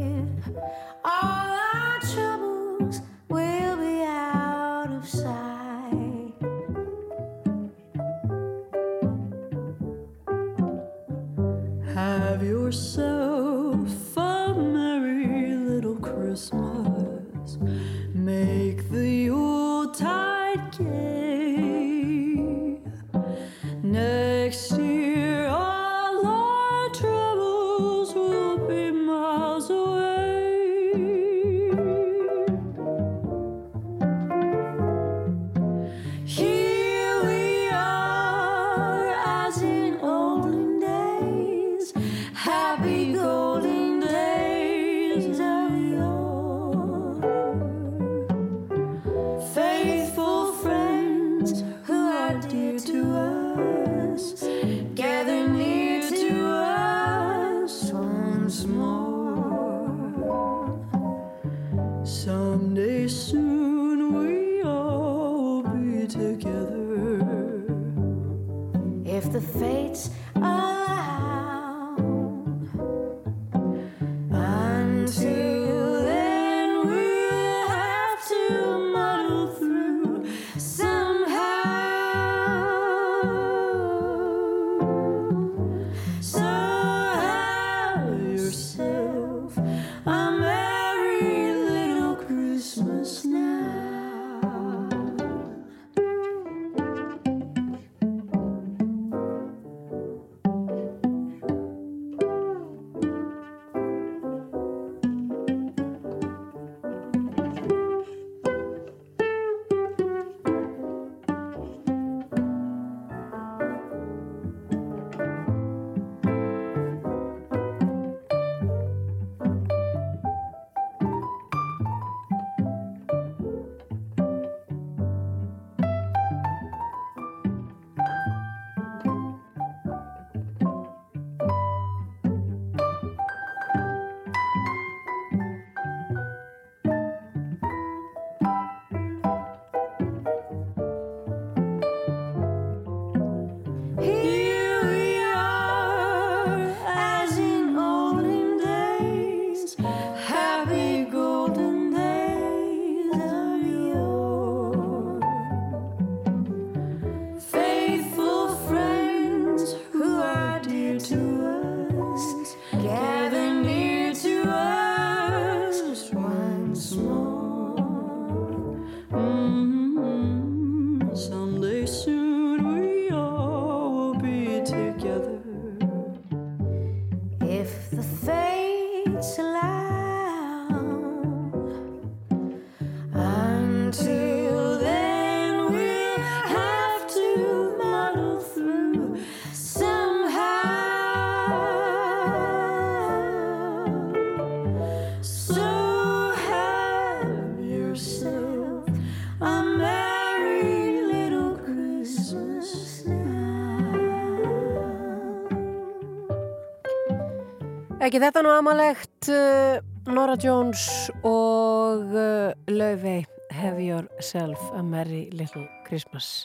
Speaker 1: Ekki þetta nú amalegt uh, Nora Jones og uh, Laufey Have Yourself a Merry Little Christmas.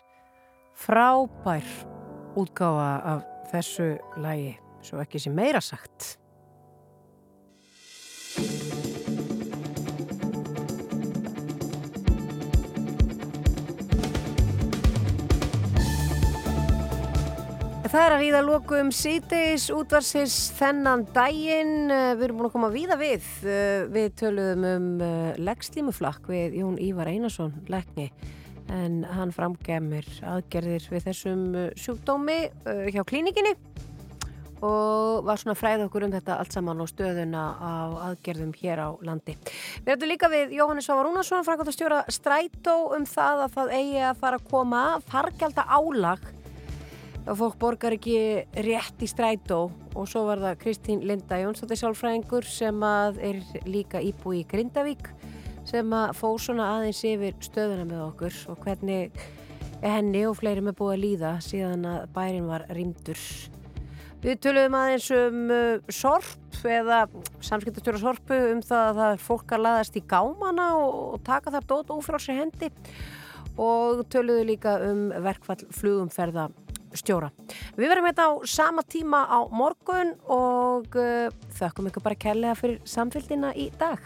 Speaker 1: Frábær útgáfa af þessu lægi svo ekki sem meira sagt Það er að ríða lókum síðdeis útvarsins þennan daginn. Eh, Við erum búin að koma víða við. Eh, Við töluðum um leggslímuflakk við Jón Ívar Einarsson, leggni. En hann framgemir aðgerðir við þessum eh, sjúkdómi eh, hjá klínikinni og var svona fræð okkur um þetta allt saman og stöðuna á aðgerðum hér á landi. Við erum líka við Jóhannes Svavar Rúnarsson, frækvöldastjóra Strætó um það að það eigi að fara að koma fargjalda álag að fólk borgar ekki rétt í strætó og svo var það Kristín Linda Jónsdóttir sálfræðingur sem að er líka íbúi í Grindavík sem að fó svona aðeins yfir stöðuna með okkur og hvernig henni og fleiri með búið að líða síðan að bærin var rýmdur. Við töluðum aðeins um uh, sorp eða samskiptastjóra sorpu um það að það er fólk að laðast í gámana og, og taka þar dót ófrá sér hendi og töluðu líka um verkfall flugumferða stjóra. Við verðum hérna á sama tíma á morgun og uh, þökkum ykkur bara kærlega fyrir samfélgina í dag.